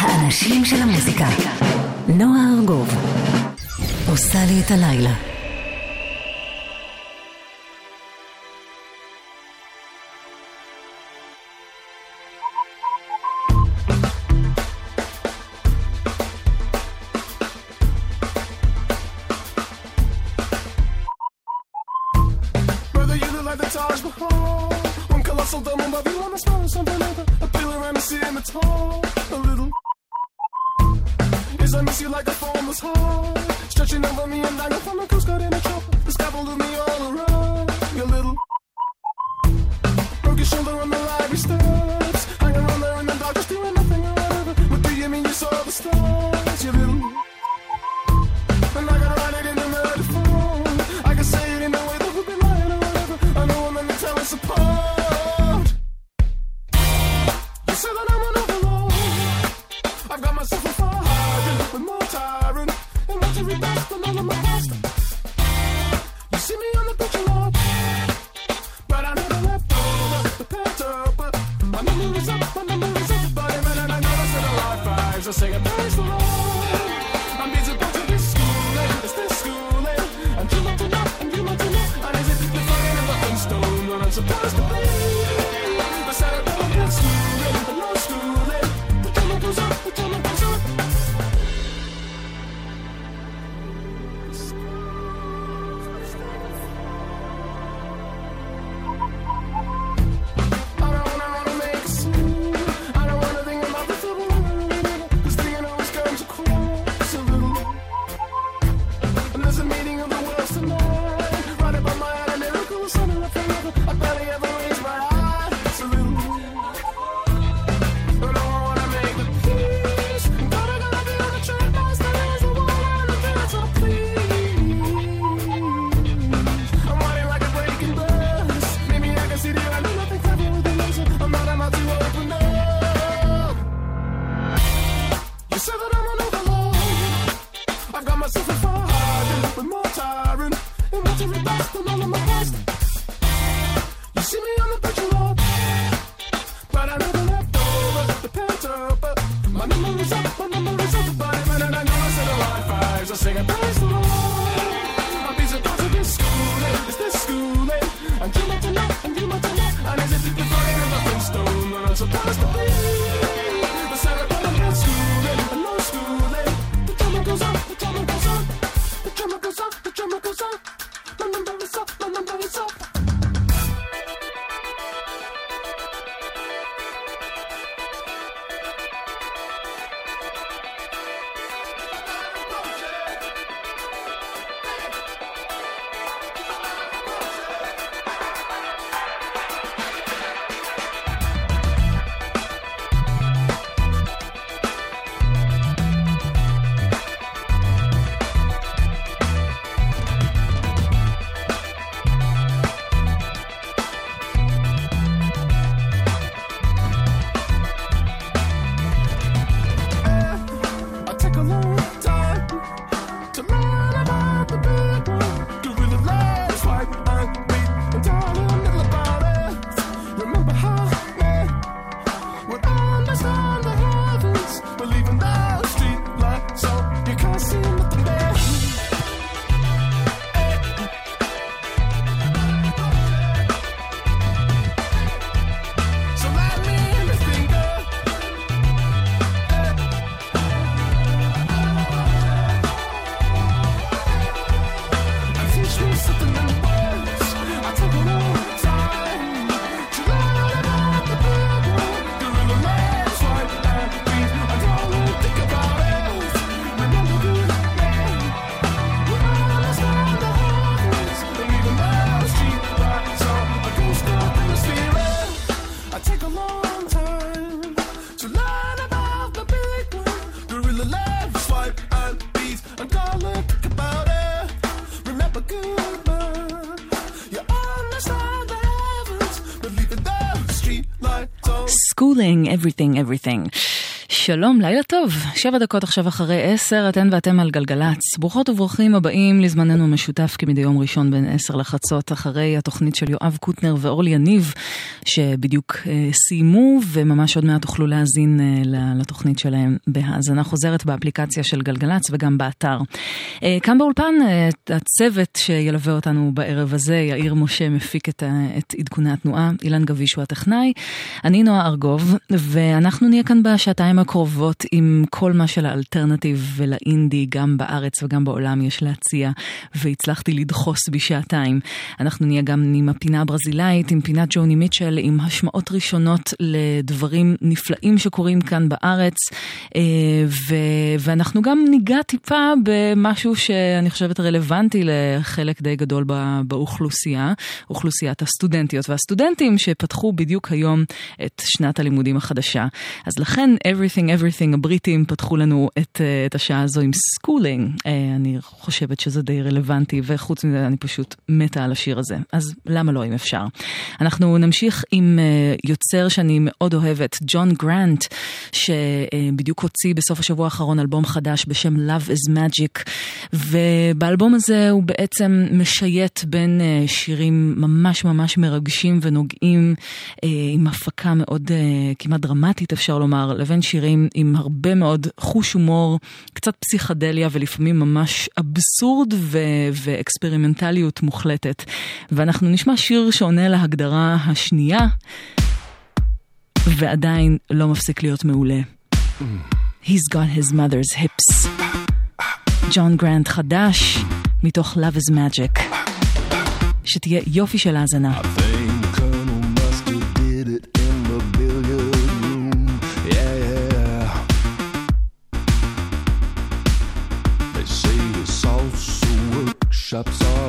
האנשים של המוזיקה. נועה ארגוב. עושה לי את הלילה. everything, everything. שלום, לילה טוב. שבע דקות עכשיו אחרי עשר, אתן ואתם על גלגלצ. ברוכות וברוכים הבאים לזמננו המשותף כמדי יום ראשון בין עשר לחצות, אחרי התוכנית של יואב קוטנר ואורלי יניב, שבדיוק אה, סיימו, וממש עוד מעט תוכלו להאזין אה, לתוכנית שלהם בהאזנה חוזרת באפליקציה של גלגלצ וגם באתר. אה, כאן באולפן, אה, הצוות שילווה אותנו בערב הזה, יאיר משה מפיק את, את עדכוני התנועה, אילן גביש הוא הטכנאי, אני נועה ארגוב, ואנחנו נהיה כאן בשעתיים הקרובות עם כל מה שלאלטרנטיב ולאינדי, גם בארץ וגם בעולם יש להציע, והצלחתי לדחוס בשעתיים. אנחנו נהיה גם עם הפינה הברזילאית, עם פינת ג'וני מיטשל, עם השמעות ראשונות לדברים נפלאים שקורים כאן בארץ, אה, ו- ואנחנו גם ניגע טיפה במשהו שאני חושבת רלוונטי לחלק די גדול באוכלוסייה, אוכלוסיית הסטודנטיות והסטודנטים שפתחו בדיוק היום את שנת הלימודים החדשה. אז לכן Everything Everything הבריטים פתחו לנו את, אה, את השעה הזו עם Schoolin'. אה, אני חושבת שזה די רלוונטי, וחוץ מזה אני פשוט מתה על השיר הזה. אז למה לא אם אפשר? אנחנו נמשיך עם אה, יוצר שאני מאוד אוהבת, ג'ון גרנט, שבדיוק הוציא בסוף השבוע האחרון אלבום חדש בשם Love is Magic, ובאלבום הזה הוא בעצם משייט בין שירים ממש ממש מרגשים ונוגעים, עם הפקה מאוד כמעט דרמטית אפשר לומר, לבין שירים עם הרבה מאוד חוש הומור, קצת פסיכדליה ולפעמים ממש אבסורד ו- ואקספרימנטליות מוחלטת. ואנחנו נשמע שיר שעונה להגדרה השנייה, ועדיין לא מפסיק להיות מעולה. He's got his mother's hips. ג'ון גרנט חדש, מתוך Love is Magic. שתהיה יופי של האזנה. shops are a shops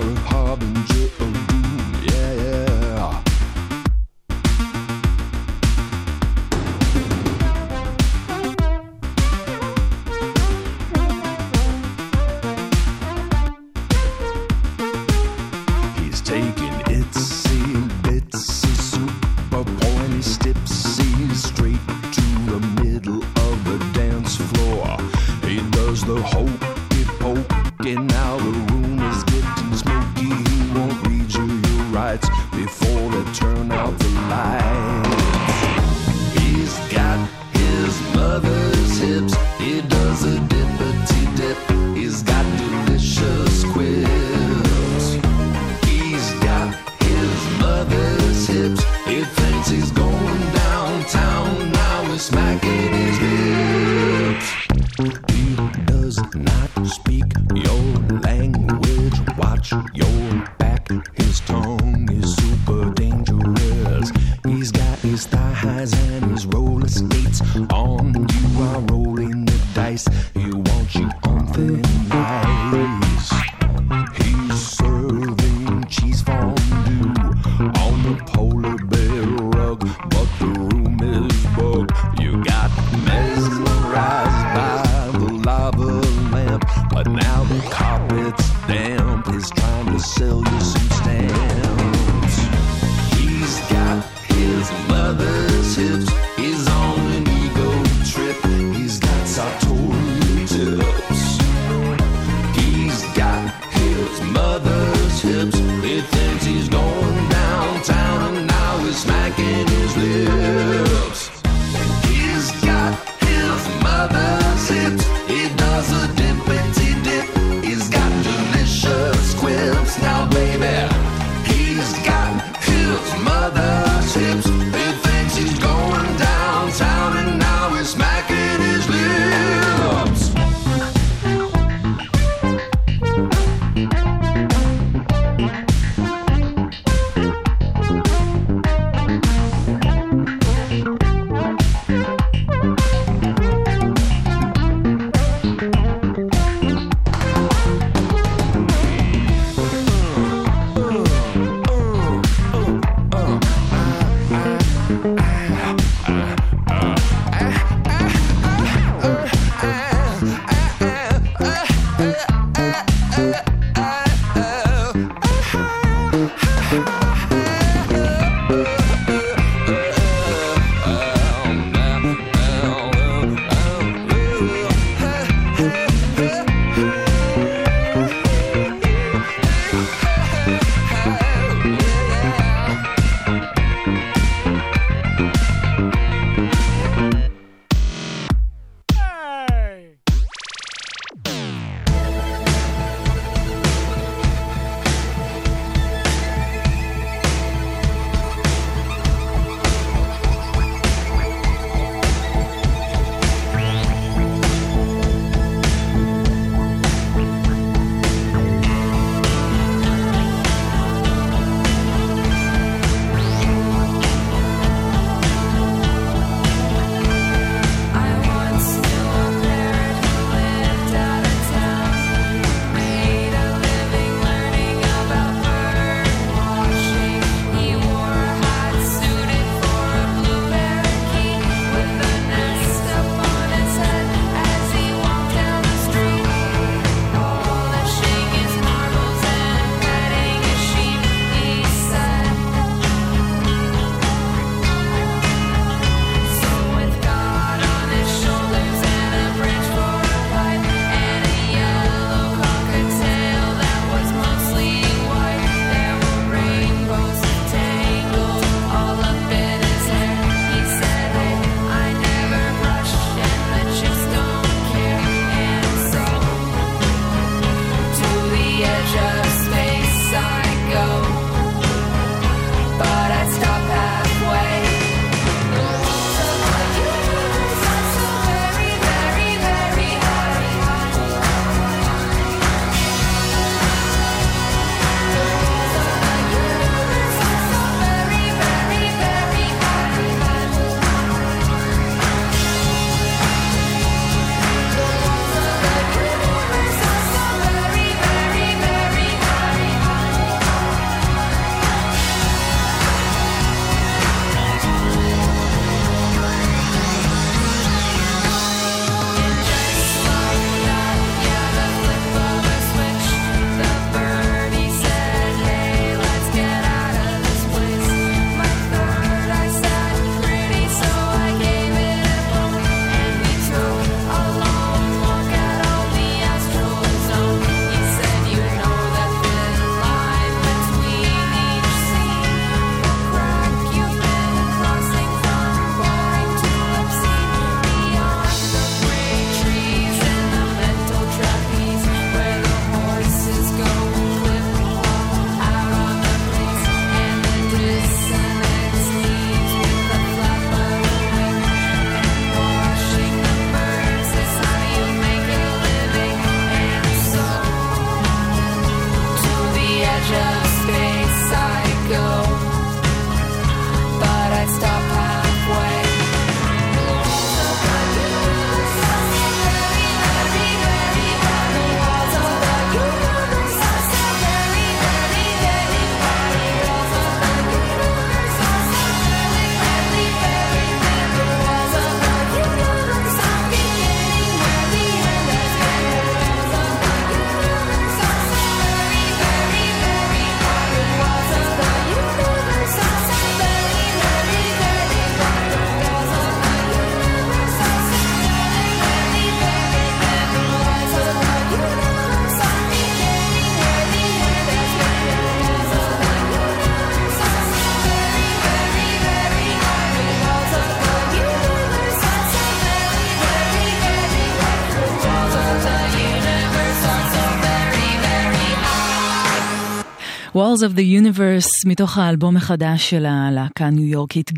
Walls of the Universe, מתוך האלבום החדש של הלהקה הניו יורקית,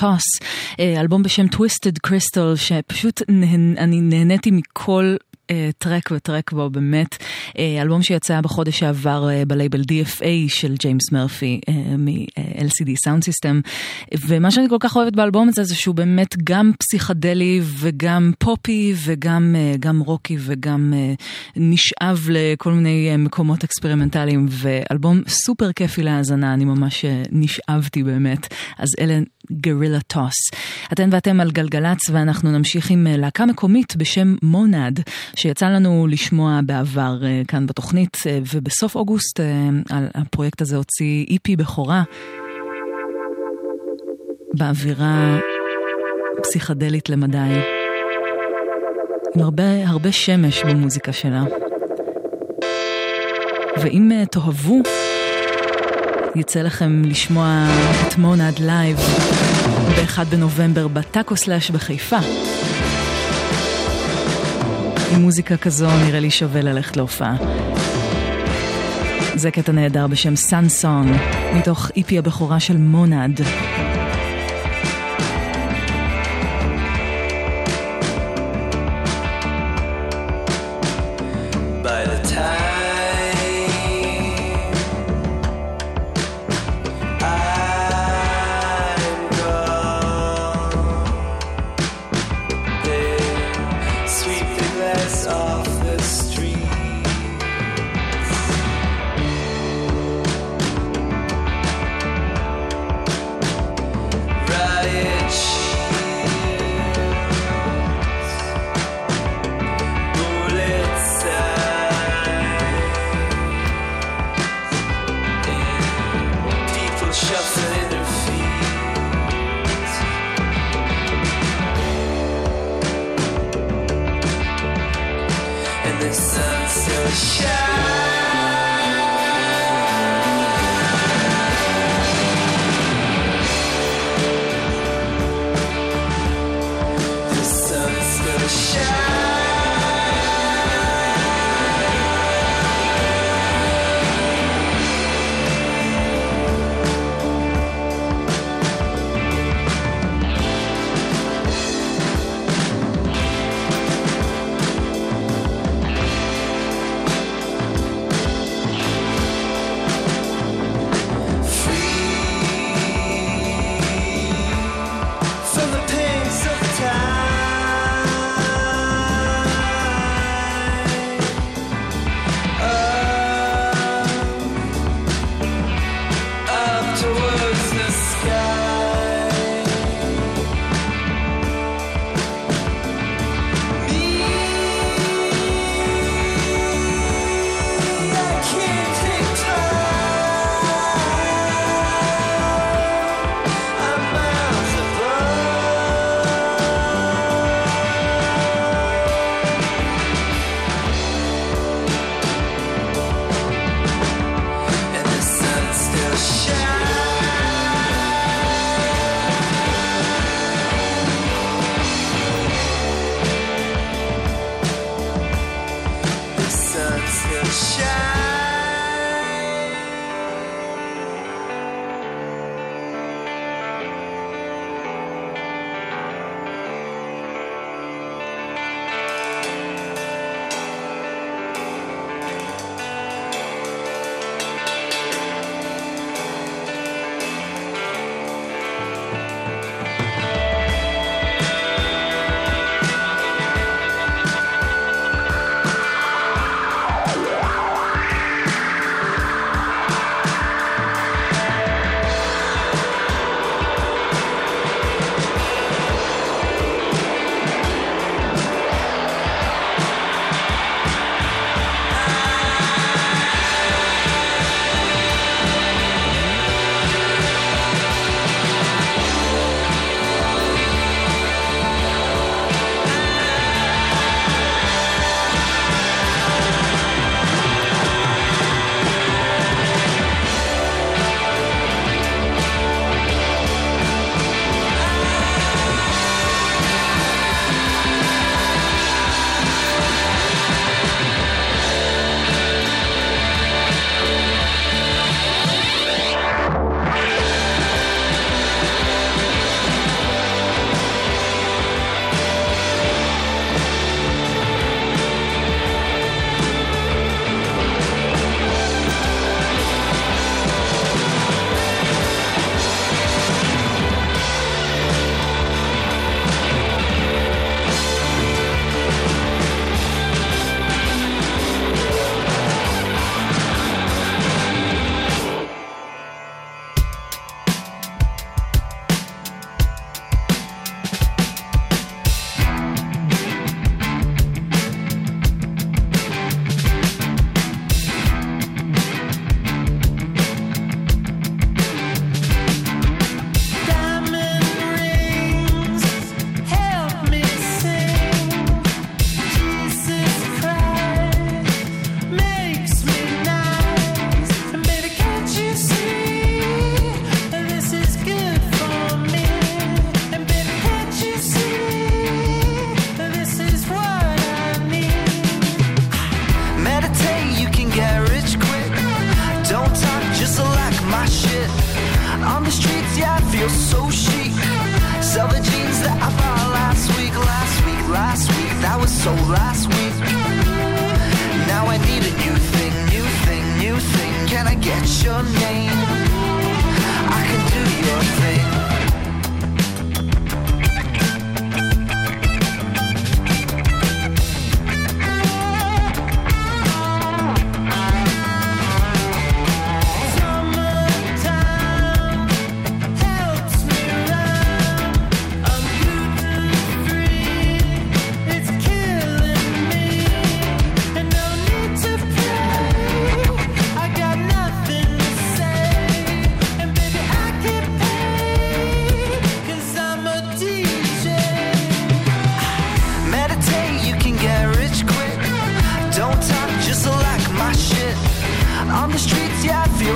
Toss, אה, אלבום בשם Twisted Crystal, שפשוט נה, אני נהניתי מכל טרק וטרק בו, באמת. אה, אלבום שיצא בחודש שעבר אה, בלייבל DFA של ג'יימס מרפי מ-LCD Sound System. ומה שאני כל כך אוהבת באלבום הזה זה שהוא באמת גם פסיכדלי וגם פופי וגם גם רוקי וגם נשאב לכל מיני מקומות אקספרימנטליים. ואלבום סופר כיפי להאזנה, אני ממש נשאבתי באמת. אז אלה Guerilla Toss. אתן ואתם על גלגלצ ואנחנו נמשיך עם להקה מקומית בשם מונד. שיצא לנו לשמוע בעבר אה, כאן בתוכנית, אה, ובסוף אוגוסט הפרויקט הזה הוציא EP בכורה באווירה פסיכדלית למדי, עם הרבה, הרבה שמש במוזיקה שלה. ואם תאהבו, יצא לכם לשמוע את מונד לייב ב-1 בנובמבר בטאקו סלאש בחיפה. עם מוזיקה כזו נראה לי שווה ללכת להופעה. זה קטע נהדר בשם Sun Song, מתוך EP הבכורה של מונד.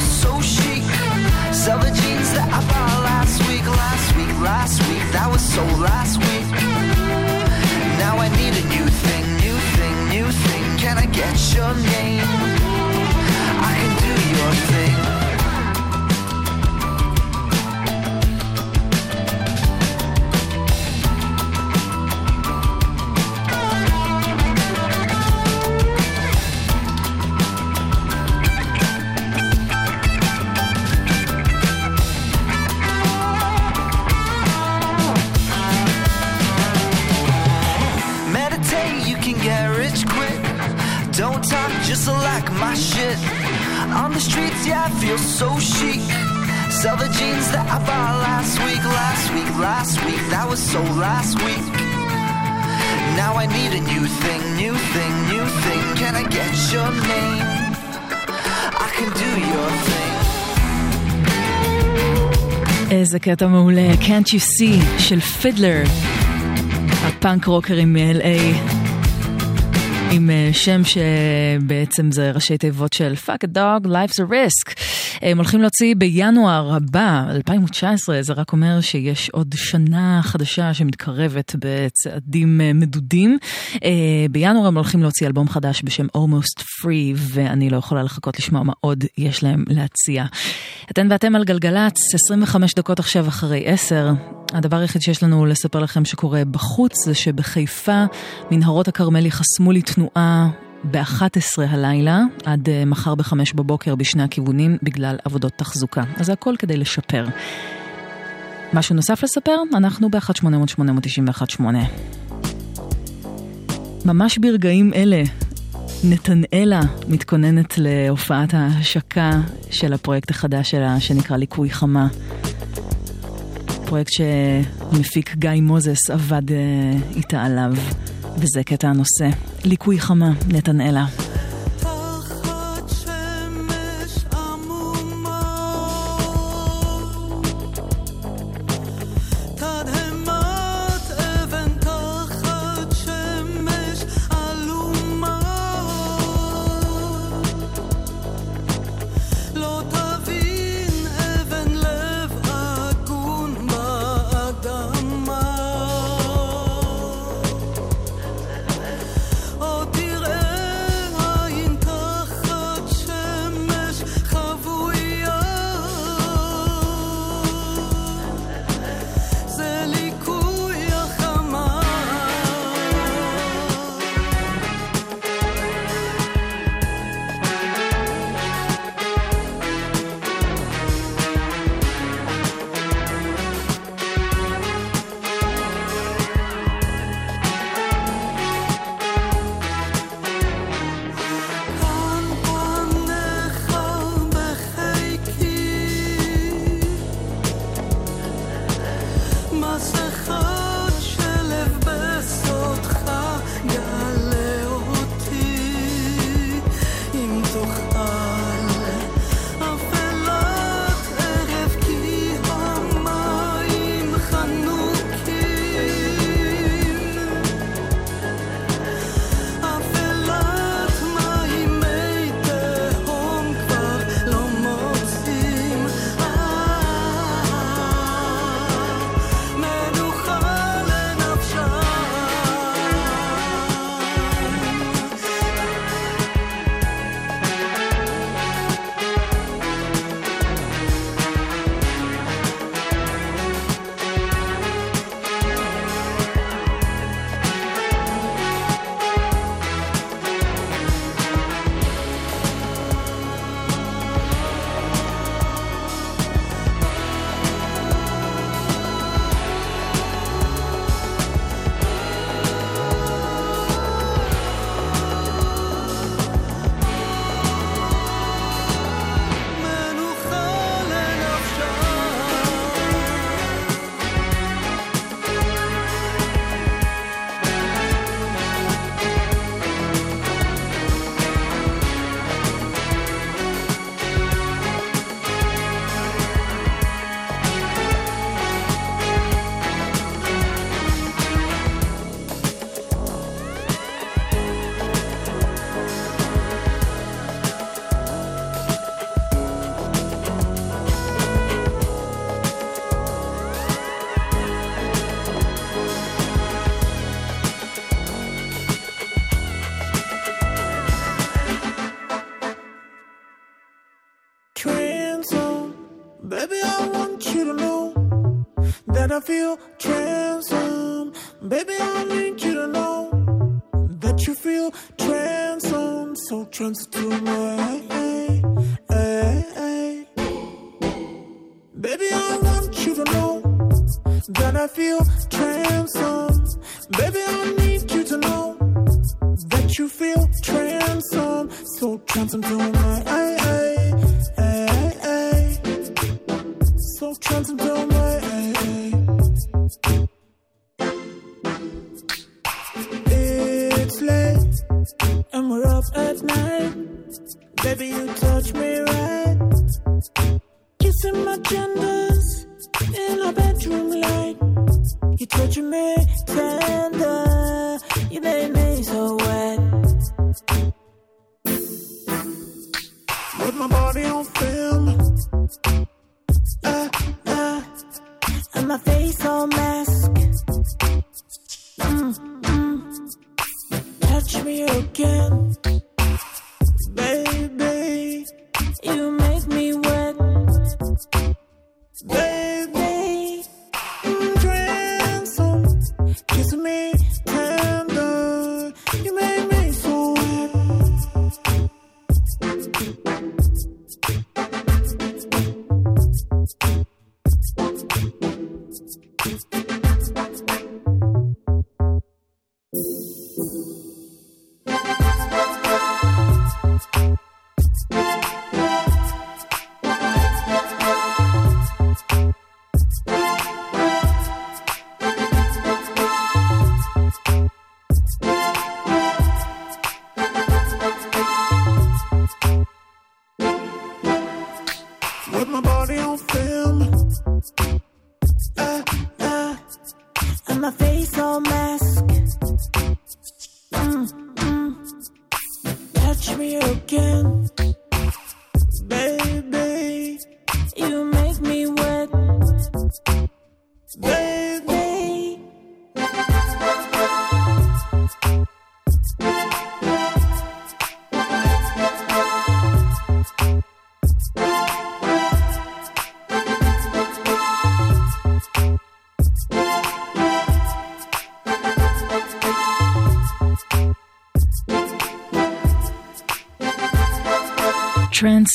So chic. Sell the jeans that I bought last week, last week, last week. That was so last week. Now I need a new thing, new thing, new thing. Can I get your name? So last week. Now I need a new thing, new thing, new thing. Can I get your name? I can do your thing. איזה קטע מעולה, Can't You See של פידלר, הפאנק רוקרים מ-LA, עם אה, שם שבעצם זה ראשי תיבות של fuck a dog, life's a risk. הם הולכים להוציא בינואר הבא, 2019, זה רק אומר שיש עוד שנה חדשה שמתקרבת בצעדים אה, מדודים. אה, בינואר הם הולכים להוציא אלבום חדש בשם Almost Free, ואני לא יכולה לחכות לשמוע מה עוד יש להם להציע. אתן ואתם על גלגלצ, 25 דקות עכשיו אחרי 10. הדבר היחיד שיש לנו לספר לכם שקורה בחוץ זה שבחיפה מנהרות הכרמל יחסמו לי תנועה ב-11 הלילה עד uh, מחר ב-5 בבוקר בשני הכיוונים בגלל עבודות תחזוקה. אז זה הכל כדי לשפר. משהו נוסף לספר? אנחנו ב-1-800-891-8. ממש ברגעים אלה נתנאלה מתכוננת להופעת ההשקה של הפרויקט החדש שלה שנקרא ליקוי חמה. פרויקט שמפיק גיא מוזס עבד אה, איתה עליו, וזה קטע הנושא. ליקוי חמה, נתנאלה.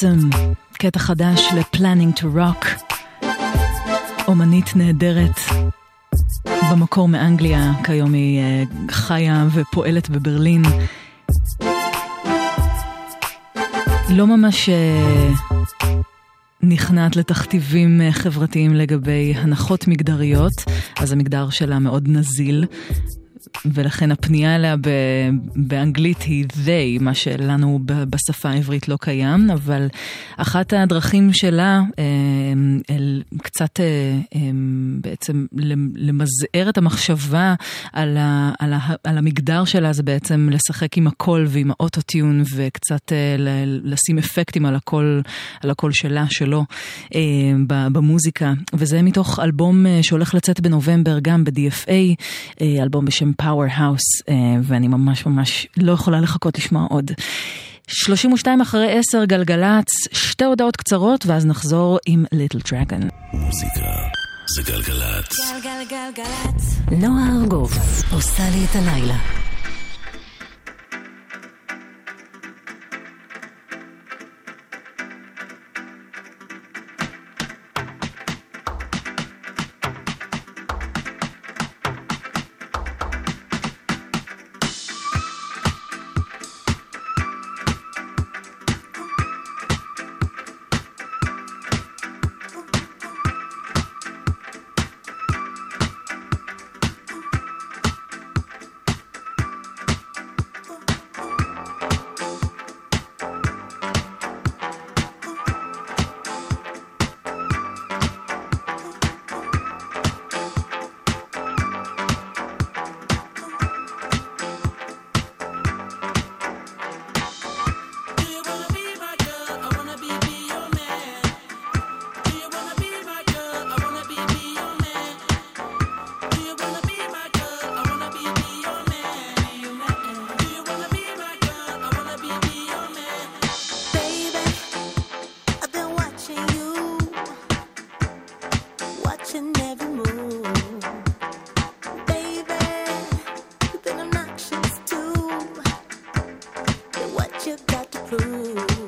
טרנסם, קטע חדש ל-Planning to Rock, אומנית נהדרת, במקור מאנגליה, כיום היא אה, חיה ופועלת בברלין. לא ממש אה, נכנעת לתכתיבים אה, חברתיים לגבי הנחות מגדריות, אז המגדר שלה מאוד נזיל. ולכן הפנייה אליה באנגלית היא they, מה שלנו בשפה העברית לא קיים, אבל אחת הדרכים שלה אה, אל, קצת אה, אה, בעצם למזער את המחשבה על, ה- על, ה- על המגדר שלה זה בעצם לשחק עם הקול ועם האוטוטיון וקצת אה, לשים אפקטים על הקול, על הקול שלה, שלו, אה, במוזיקה. וזה מתוך אלבום שהולך לצאת בנובמבר גם ב-DFA, אלבום בשם Powerhouse, ואני ממש ממש לא יכולה לחכות לשמוע עוד. 32 אחרי 10 גלגלצ, שתי הודעות קצרות ואז נחזור עם Little Dragon. מוזיקה זה גלגלצ. גלגלגלצ. נועה ארגוב עושה לי את הלילה. got to prove.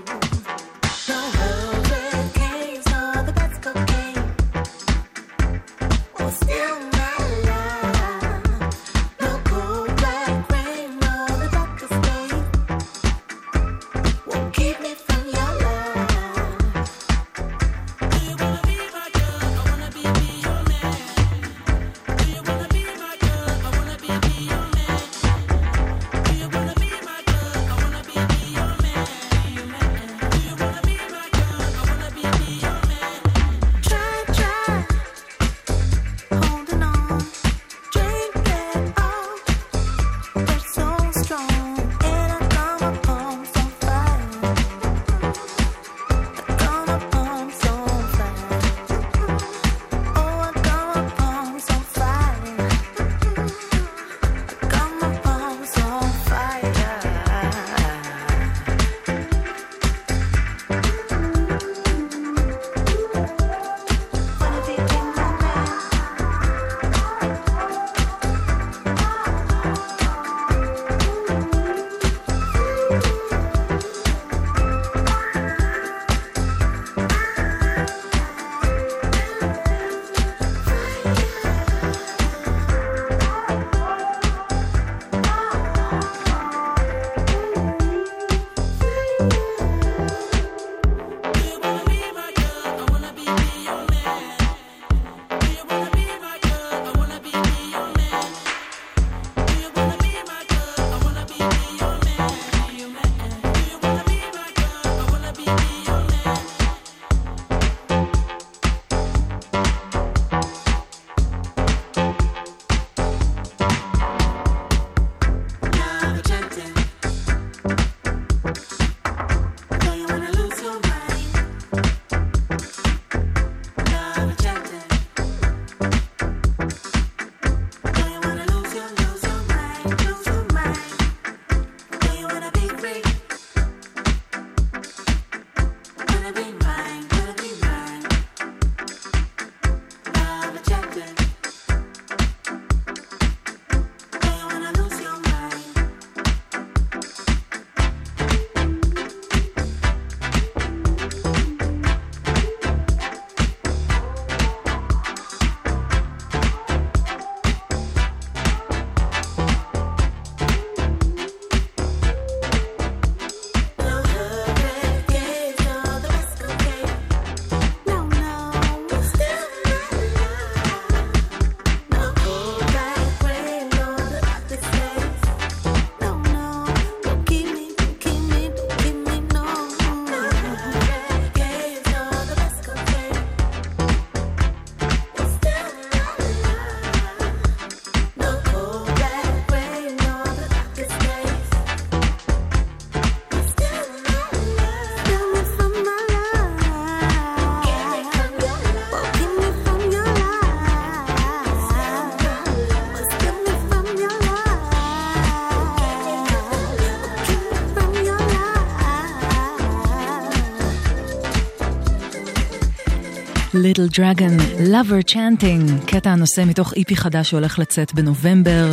Little Dragon, Lover Chanting, קטע הנושא מתוך EP חדש שהולך לצאת בנובמבר.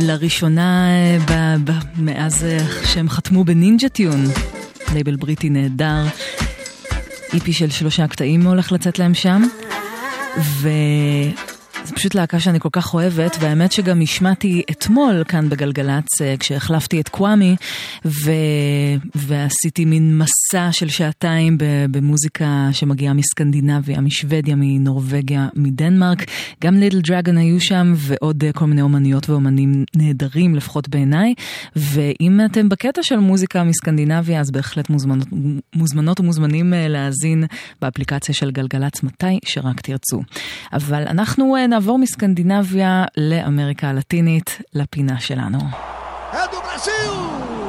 לראשונה ב- ב- מאז אה, שהם חתמו ב Ninja Tune, לייבל בריטי נהדר. EP של שלושה קטעים הולך לצאת להם שם. ו... זו פשוט להקה שאני כל כך אוהבת, והאמת שגם השמעתי אתמול כאן בגלגלצ, אה, כשהחלפתי את קוואמי, ו... ועשיתי מין מסע של שעתיים. במוזיקה שמגיעה מסקנדינביה, משוודיה, מנורבגיה, מדנמרק. גם לידל דרגון היו שם, ועוד אה, כל מיני אומניות ואומנים נהדרים, לפחות בעיניי. ואם אתם בקטע של מוזיקה מסקנדינביה, אז בהחלט מוזמנות, מוזמנות ומוזמנים אה, להאזין באפליקציה של גלגלצ מתי שרק תרצו. אבל אנחנו אה, נעבור מסקנדינביה לאמריקה הלטינית, לפינה שלנו. É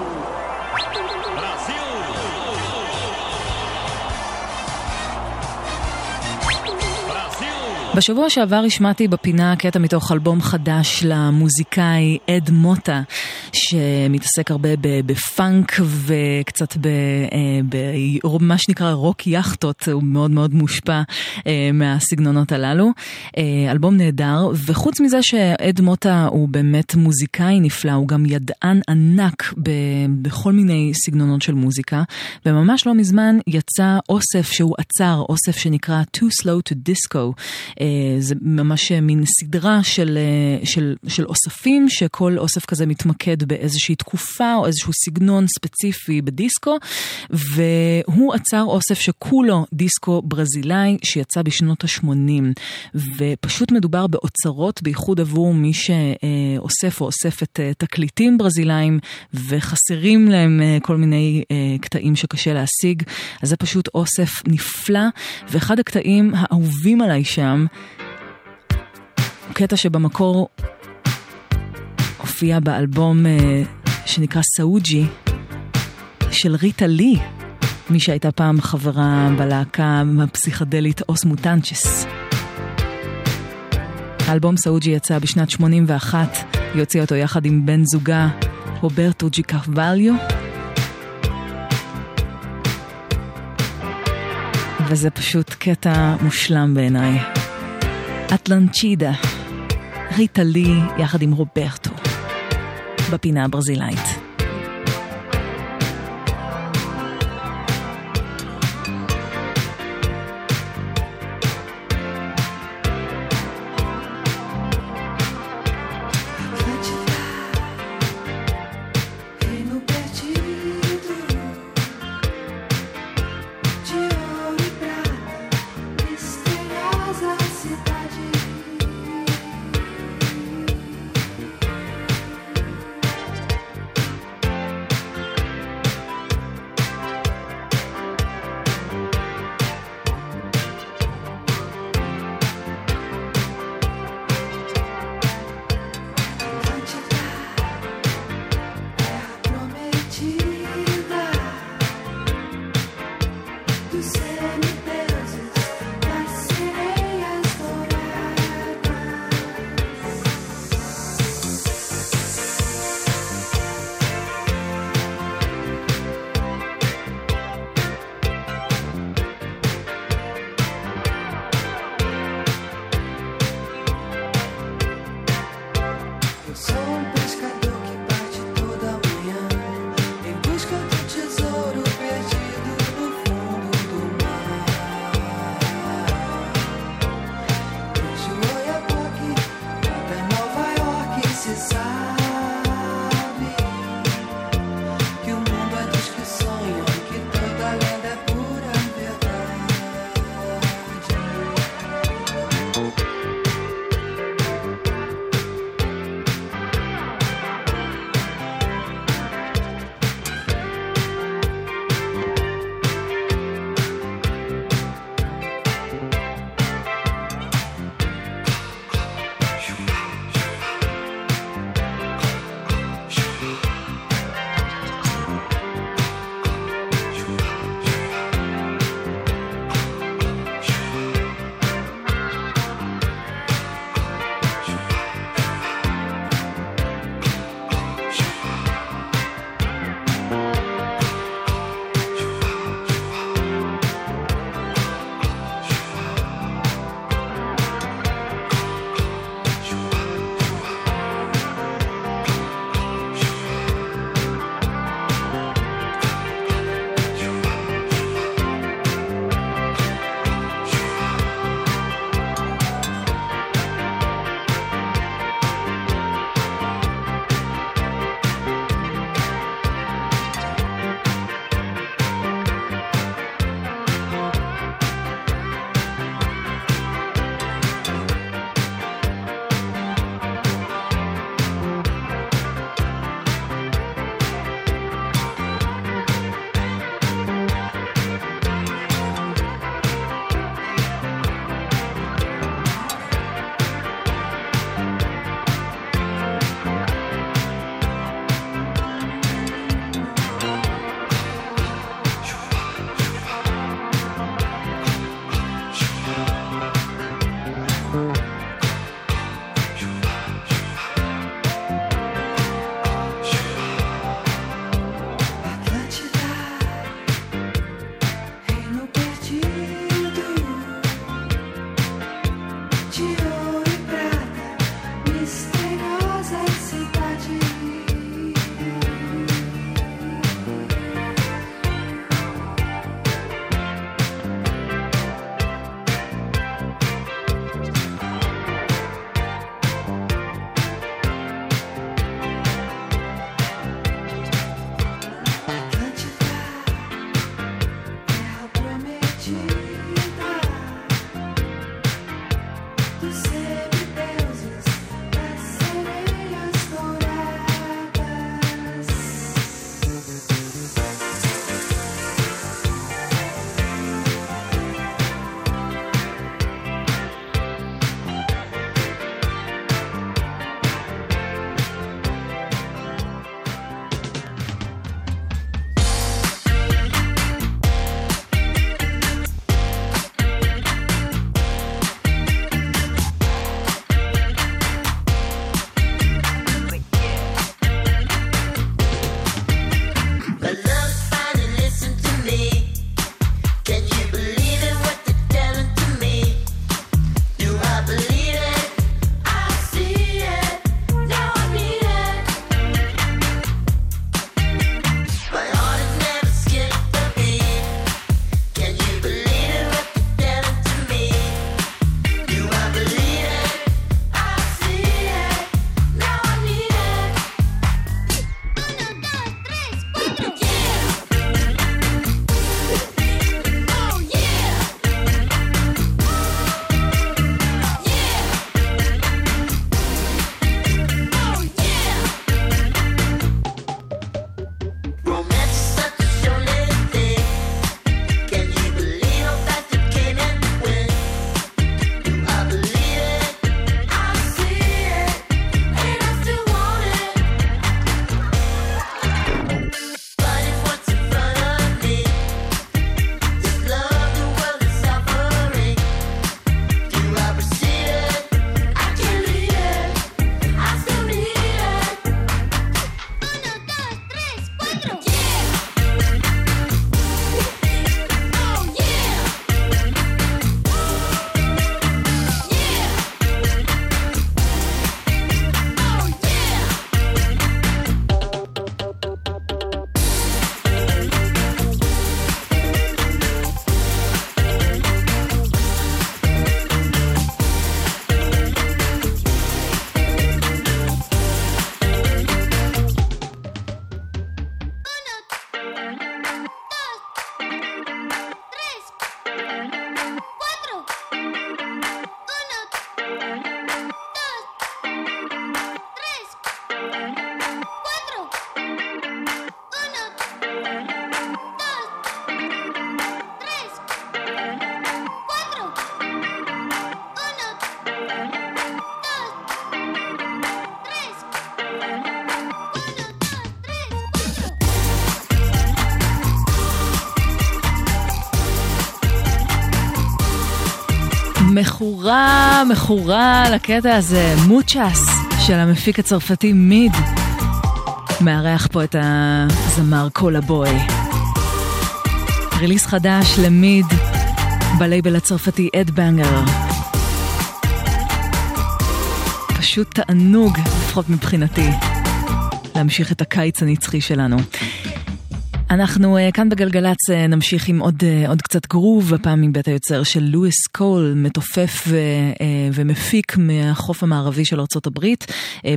בשבוע שעבר השמעתי בפינה קטע מתוך אלבום חדש למוזיקאי אד מוטה, שמתעסק הרבה בפאנק וקצת במה שנקרא רוק יאכטות, הוא מאוד מאוד מושפע אה, מהסגנונות הללו. אה, אלבום נהדר, וחוץ מזה שאד מוטה הוא באמת מוזיקאי נפלא, הוא גם ידען ענק בכל מיני סגנונות של מוזיקה, וממש לא מזמן יצא אוסף שהוא עצר, אוסף שנקרא Too Slow to Disco. אה, זה ממש מין סדרה של, אה, של, של אוספים, שכל אוסף כזה מתמקד באיזושהי תקופה או איזשהו סגנון ספציפי בדיסקו, והוא עצר אוסף שכולו דיסקו ברזילאי שיצא בשנות ה-80, ופשוט מדובר באוצרות, בייחוד עבור מי שאוסף או אוספת אה, תקליטים ברזילאיים, וחסרים להם כל מיני קטעים שקשה להשיג, אז זה פשוט אוסף נפלא, ואחד הקטעים האהובים עליי שם, הוא קטע שבמקור הופיע באלבום אה, שנקרא סאוג'י של ריטה לי, מי שהייתה פעם חברה בלהקה הפסיכדלית אוס מוטנצ'ס. האלבום סאוג'י יצא בשנת 81, היא הוציאה אותו יחד עם בן זוגה רוברטו ג'יקרווליו. וזה פשוט קטע מושלם בעיניי. אטלנצ'ידה, ריטה לי יחד עם רוברטו, בפינה הברזילאית. מכורה, מכורה לקטע הזה, מוצ'ס של המפיק הצרפתי מיד. מארח פה את הזמר קולה בוי. ריליס חדש למיד בלייבל הצרפתי אד בנגר. פשוט תענוג, לפחות מבחינתי, להמשיך את הקיץ הנצחי שלנו. אנחנו uh, כאן בגלגלצ uh, נמשיך עם עוד, uh, עוד קצת גרוב, הפעם מבית היוצר של לואיס קול, מתופף ו, ומפיק מהחוף המערבי של ארה"ב,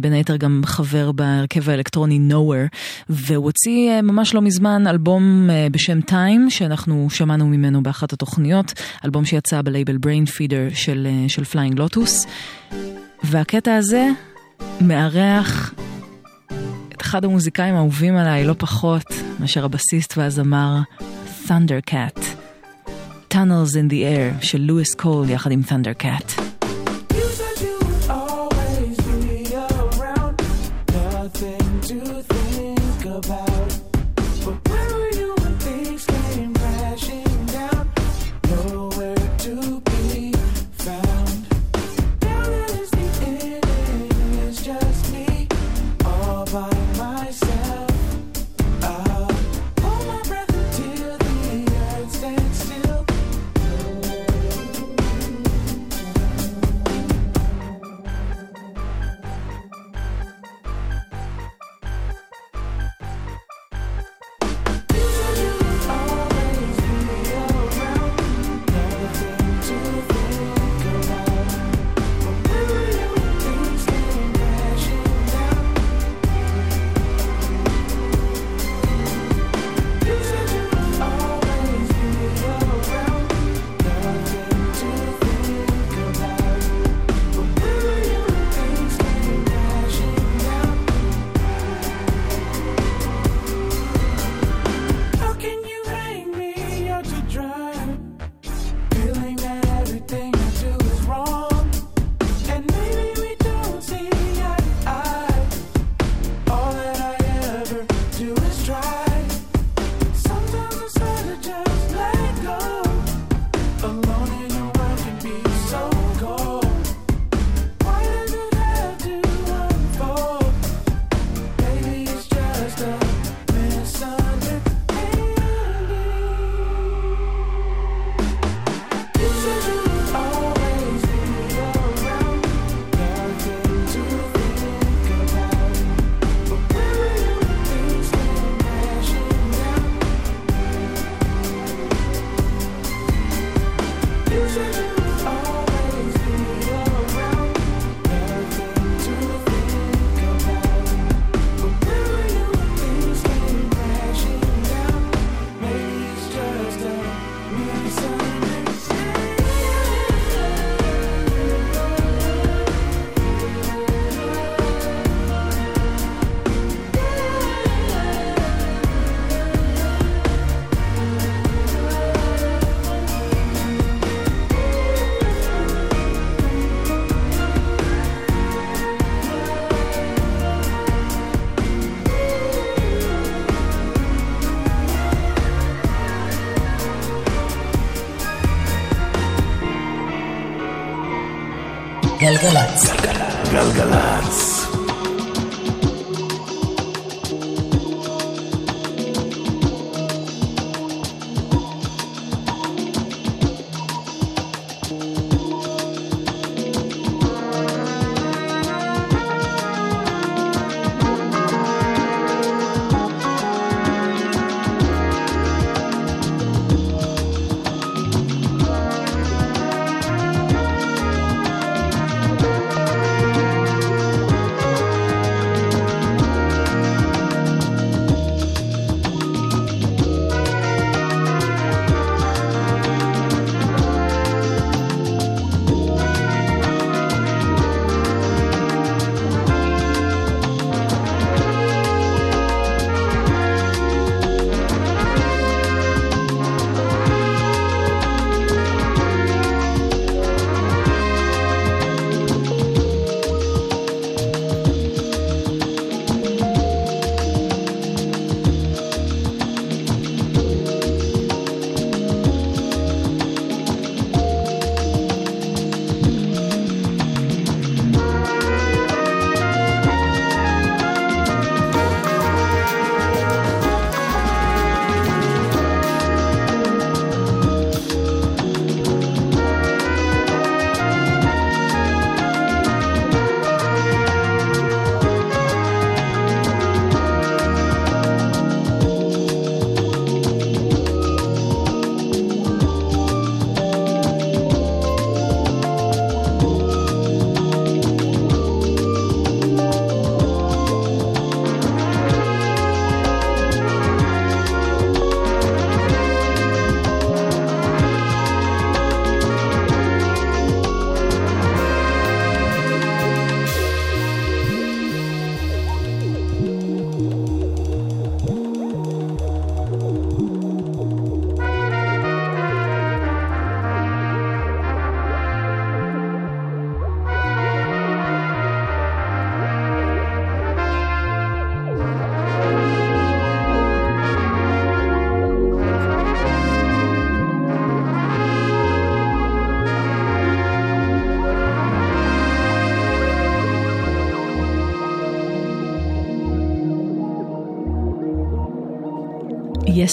בין היתר גם חבר בהרכב האלקטרוני Nowhere, והוא הוציא ממש לא מזמן אלבום בשם Time, שאנחנו שמענו ממנו באחת התוכניות, אלבום שיצא בלייבל Brain Feeder של, של Flying Lotus, והקטע הזה מארח את אחד המוזיקאים האהובים עליי לא פחות מאשר הבסיסט והזמר Thundercat. Tunnels in the Air של לואיס קול יחד עם Thundercat. גלגלצ. גלגלצ.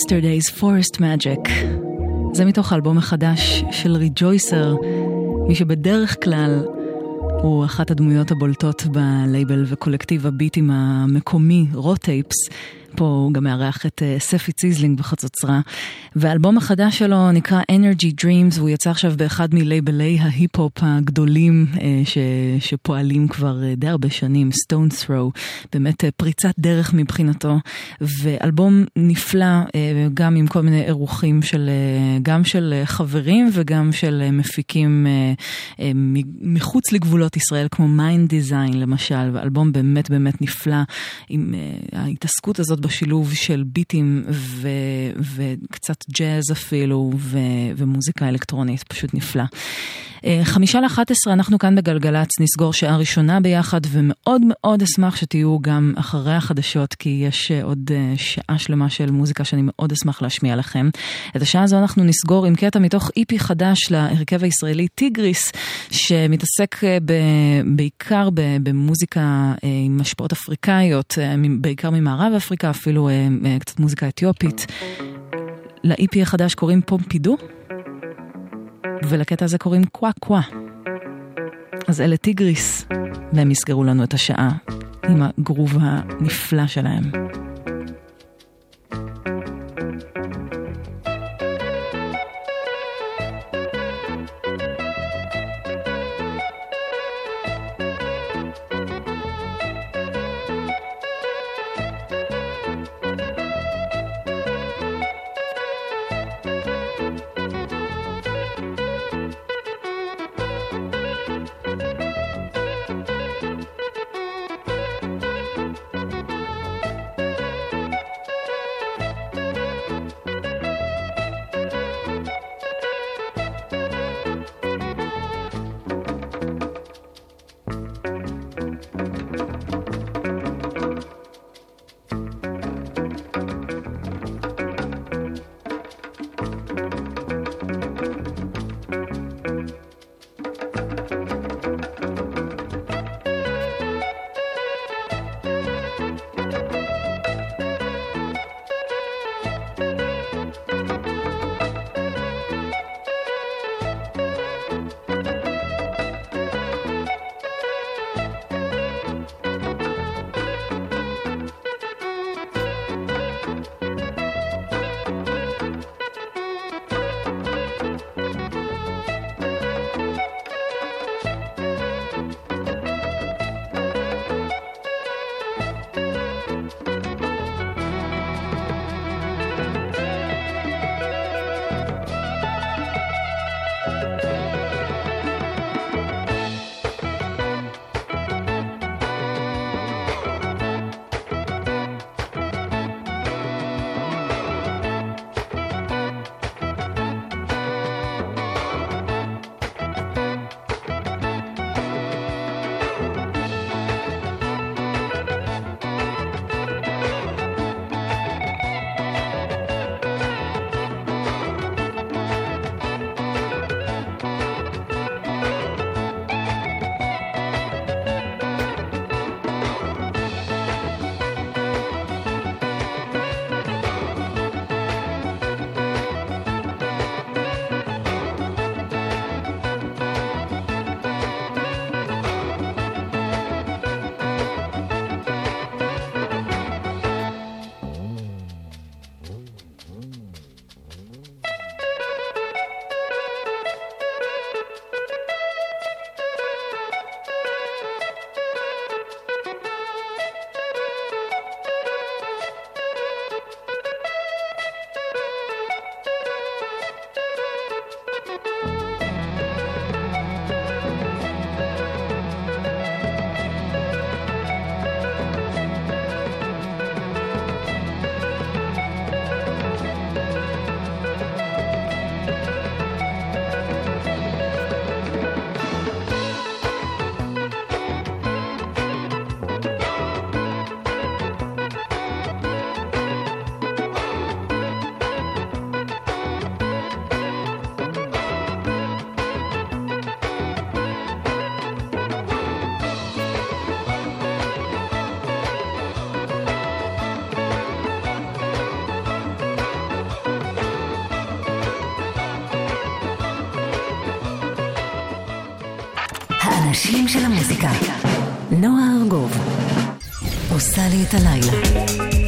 Yesterday's Forest Magic. זה מתוך האלבום החדש של Rejoicer, מי שבדרך כלל הוא אחת הדמויות הבולטות בלייבל וקולקטיב הביטים המקומי, Raw Tapes. פה הוא גם מארח את אה, ספי ציזלינג בחצוצרה. והאלבום החדש שלו נקרא Energy Dreams, והוא יצא עכשיו באחד מלייבלי ההיפ-הופ הגדולים אה, ש, שפועלים כבר אה, די הרבה שנים, Stones Throw, באמת uh, פריצת דרך מבחינתו, ואלבום נפלא, גם עם כל מיני אירוחים של, גם של חברים וגם של מפיקים מחוץ לגבולות ישראל, כמו Mind Design למשל, ואלבום באמת באמת נפלא, עם ההתעסקות הזאת בשילוב של ביטים ו, וקצת ג'אז אפילו ו, ומוזיקה אלקטרונית, פשוט נפלא. אה, חמישה לאחת עשרה, אנחנו כאן בגלגלצ נסגור שעה ראשונה ביחד ומאוד מאוד אשמח שתהיו גם אחרי החדשות כי יש אה, עוד אה, שעה שלמה של מוזיקה שאני מאוד אשמח להשמיע לכם. את השעה הזו אנחנו נסגור עם קטע מתוך EP חדש להרכב הישראלי טיגריס שמתעסק ב, בעיקר במוזיקה עם השפעות אפריקאיות, בעיקר ממערב אפריקה, אפילו קצת מוזיקה אתיופית. ל EP החדש קוראים פומפידו. ולקטע הזה קוראים קווה קווה. אז אלה טיגריס, והם יסגרו לנו את השעה עם הגרוב הנפלא שלהם. האנשים של המוזיקה. נועה ארגוב עושה לי את הלילה.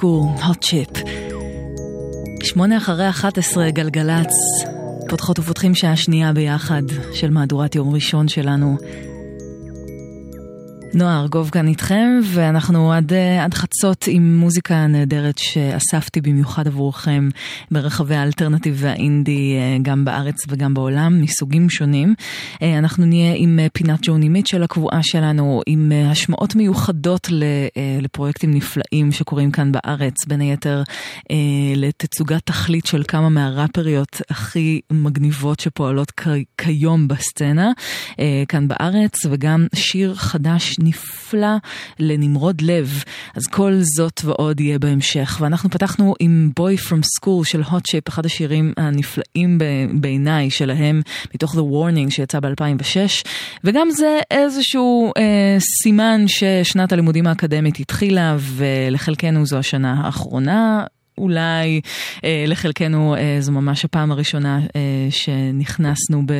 School, hot chip. שמונה אחרי 11 גלגלצ, פותחות ופותחים שעה שנייה ביחד של מהדורת יום ראשון שלנו. נועה ארגוב כאן איתכם, ואנחנו עד, אה, עד חצות עם מוזיקה נהדרת שאספתי במיוחד עבורכם ברחבי האלטרנטיב והאינדי, אה, גם בארץ וגם בעולם, מסוגים שונים. אה, אנחנו נהיה עם פינת ג'וני מיטשל הקבועה שלנו, עם השמעות מיוחדות לפרויקטים נפלאים שקורים כאן בארץ, בין היתר לתצוגת תכלית של כמה מהראפריות הכי מגניבות שפועלות כיום בסצנה כאן בארץ, וגם שיר חדש נפלא לנמרוד לב. אז כל זאת ועוד יהיה בהמשך. ואנחנו פתחנו עם בוי פרום סקול של hot shape, אחד השירים הנפלאים בעיניי שלהם, מתוך The Warning שיצא ב-2006. וגם זה איזשהו אה, סימן ששנת הלימודים האקדמית התחילה, ולחלקנו זו השנה האחרונה. אולי אה, לחלקנו אה, זו ממש הפעם הראשונה אה, שנכנסנו ב,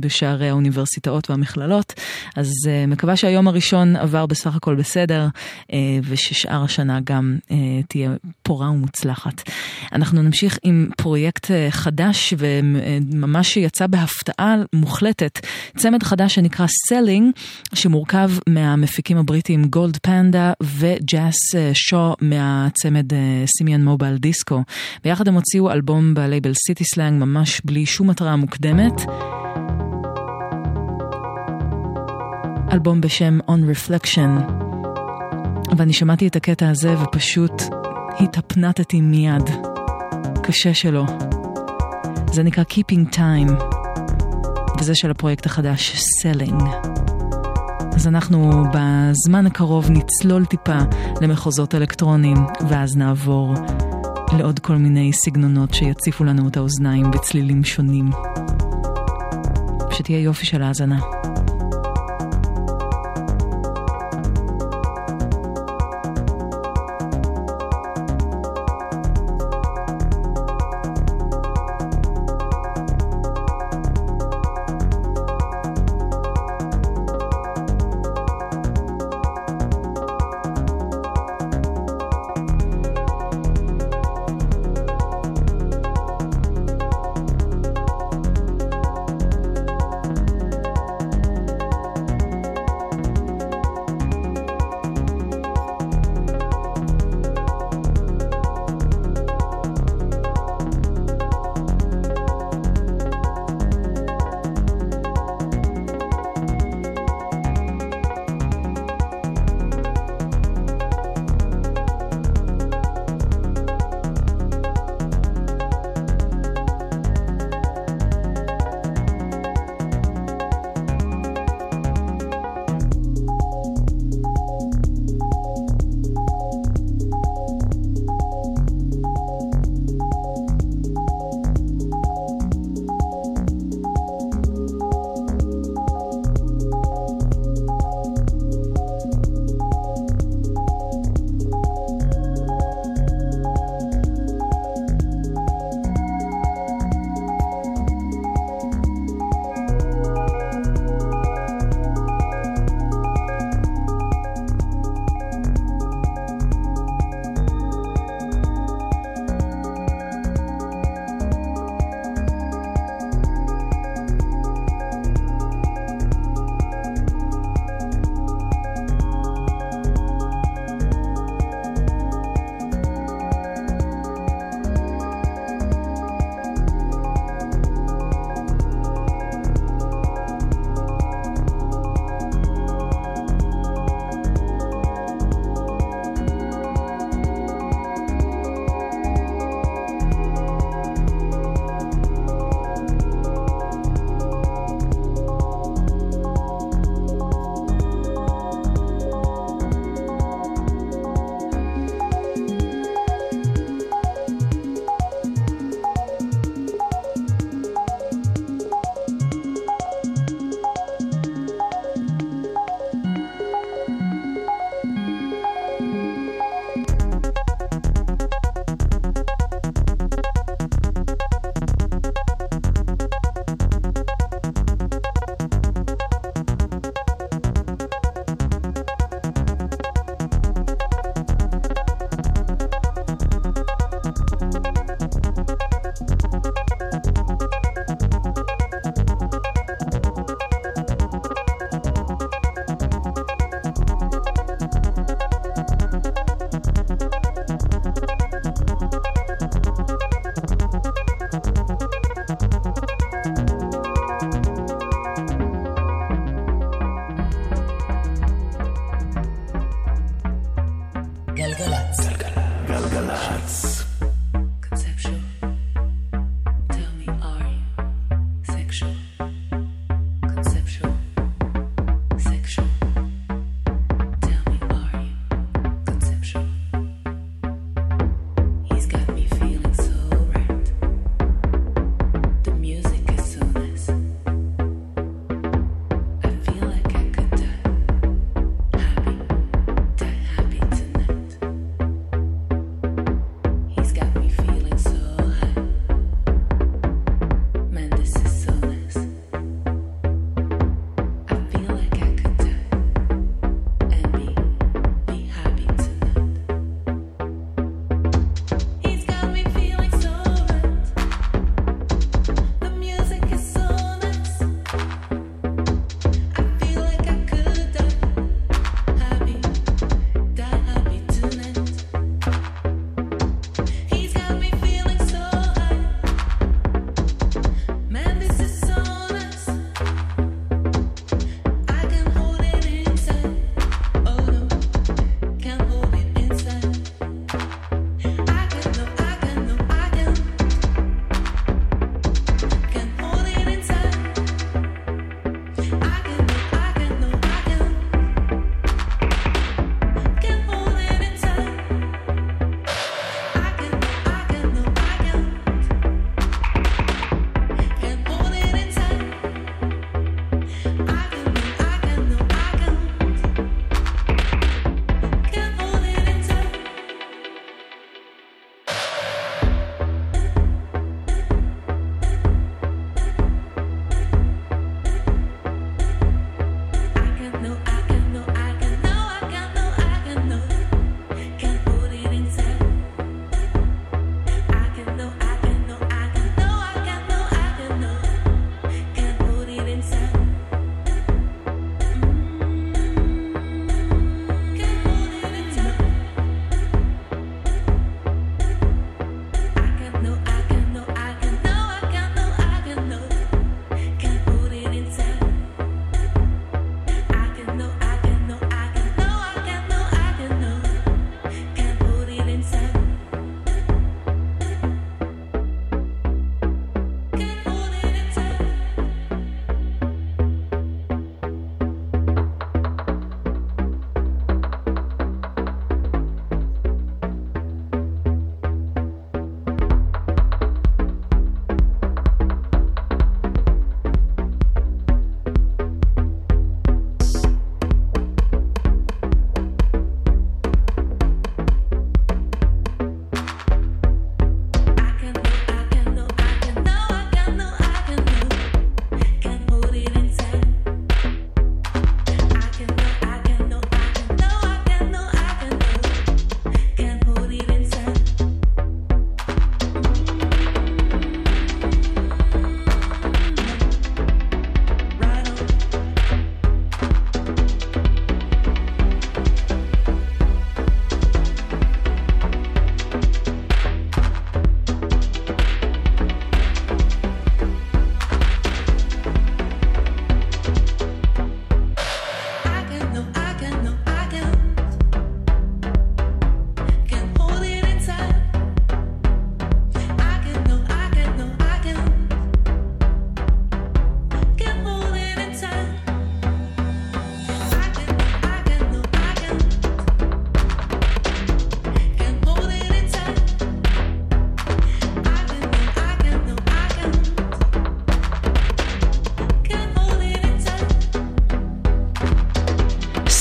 בשערי האוניברסיטאות והמכללות, אז אה, מקווה שהיום הראשון עבר בסך הכל בסדר, אה, וששאר השנה גם אה, תהיה פורה ומוצלחת. אנחנו נמשיך עם פרויקט אה, חדש וממש יצא בהפתעה מוחלטת, צמד חדש שנקרא Selling, שמורכב מהמפיקים הבריטים גולד פנדה וג'אס אה, שו מהצמד אה, סימיאן מובייל דיסקו. ביחד הם הוציאו אלבום בלייבל סיטי סלאנג ממש בלי שום התראה מוקדמת. אלבום בשם On Reflection. ואני שמעתי את הקטע הזה ופשוט התהפנטתי מיד. קשה שלא. זה נקרא Keeping Time, וזה של הפרויקט החדש, Selling. אז אנחנו בזמן הקרוב נצלול טיפה למחוזות אלקטרוניים, ואז נעבור לעוד כל מיני סגנונות שיציפו לנו את האוזניים בצלילים שונים. שתהיה יופי של האזנה.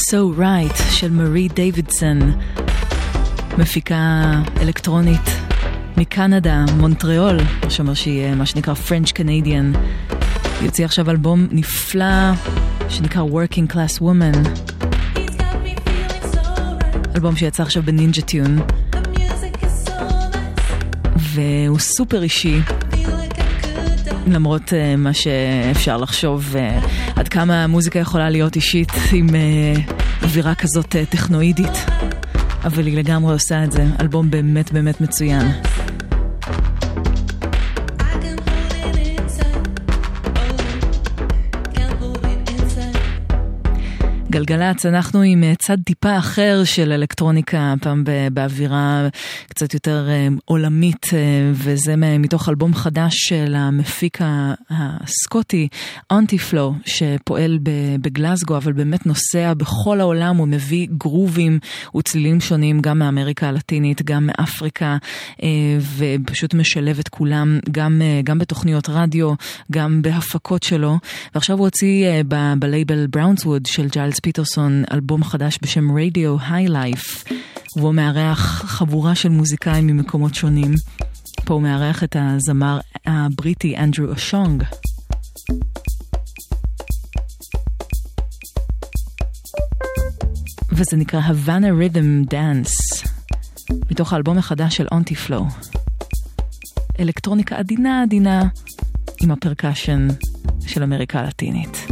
So Right של מרי דיווידסון, מפיקה אלקטרונית מקנדה, מונטריאול, מה שאומר שהיא אה, מה שנקרא French Canadian. היא הוציאה עכשיו אלבום נפלא שנקרא Working Class Woman. אלבום שיצא עכשיו בנינג'ה טיון. והוא סופר אישי. למרות uh, מה שאפשר לחשוב, uh, עד כמה המוזיקה יכולה להיות אישית עם uh, אווירה כזאת אה, טכנואידית, אבל היא לגמרי עושה את זה. אלבום באמת באמת מצוין. גלגלצ, אנחנו עם אה, צד טיפה אחר של אלקטרוניקה, הפעם באווירה קצת יותר אה, עולמית, אה, וזה מתוך אלבום חדש של המפיק הסקוטי, אונטי פלו, שפועל ב- בגלסגו, אבל באמת נוסע בכל העולם, הוא מביא גרובים וצלילים שונים, גם מאמריקה הלטינית, גם מאפריקה, ופשוט משלב את כולם, גם, גם בתוכניות רדיו, גם בהפקות שלו, ועכשיו הוא הוציא בלייבל בראונסווד של ג'יילס פיטרסון אלבום חדש בשם רדיו היי לייף, והוא מארח חבורה של מוזיקאים ממקומות שונים. פה הוא מארח את הזמר הבריטי אנדרו אשונג. וזה נקרא Havana Rhythm Dance, מתוך האלבום החדש של אונטי פלו. אלקטרוניקה עדינה עדינה עם הפרקשן של אמריקה הלטינית.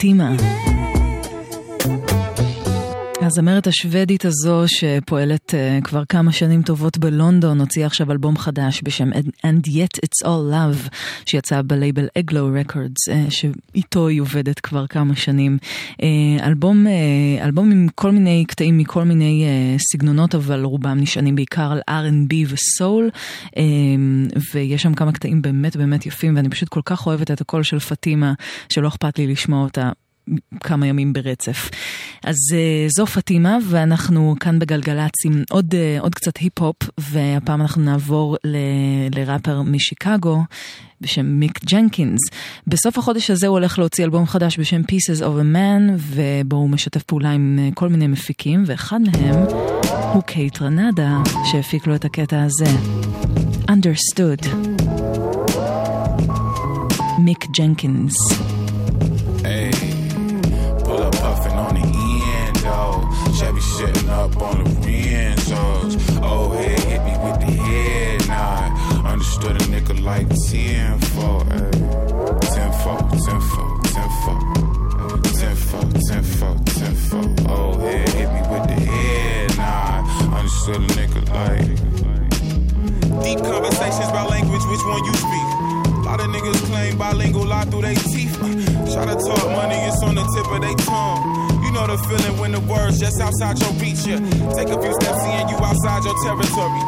פטימה. הזמרת השוודית הזו שפועלת uh, כבר כמה שנים טובות בלונדון הוציאה עכשיו אלבום חדש בשם And Yet It's All Love שיצא בלייבל אגלו רקורדס uh, שאיתו היא עובדת כבר כמה שנים. Uh, אלבום, uh, אלבום עם כל מיני קטעים מכל מיני uh, סגנונות אבל רובם נשענים בעיקר על R&B וסול uh, ויש שם כמה קטעים באמת באמת יפים ואני פשוט כל כך אוהבת את הקול של פטימה שלא אכפת לי לשמוע אותה. כמה ימים ברצף. אז אה, זו פטימה ואנחנו כאן בגלגלצ עם עוד, אה, עוד קצת היפ-הופ והפעם אנחנו נעבור ל, לראפר משיקגו בשם מיק ג'נקינס. בסוף החודש הזה הוא הולך להוציא אלבום חדש בשם Pieces of a Man ובו הוא משתף פעולה עם אה, כל מיני מפיקים ואחד מהם הוא קייטרנדה שהפיק לו את הקטע הזה. Understood. מיק ג'נקינס. Up on the Renzos. Oh, hey, hit me with the head nod. Understood a nigga like 10 for, hey. 10 for, 10 for, 10 for. 10 for, 10 for, 10 for. Oh, hey, hit me with the head nod. Understood a nigga like. Deep conversations about language, which one you speak? Lot of niggas claim bilingual lie through their teeth. Try to talk money, it's on the tip of their tongue. You know the feeling when the words just outside your reach. Yeah. Take a few steps seeing you outside your territory.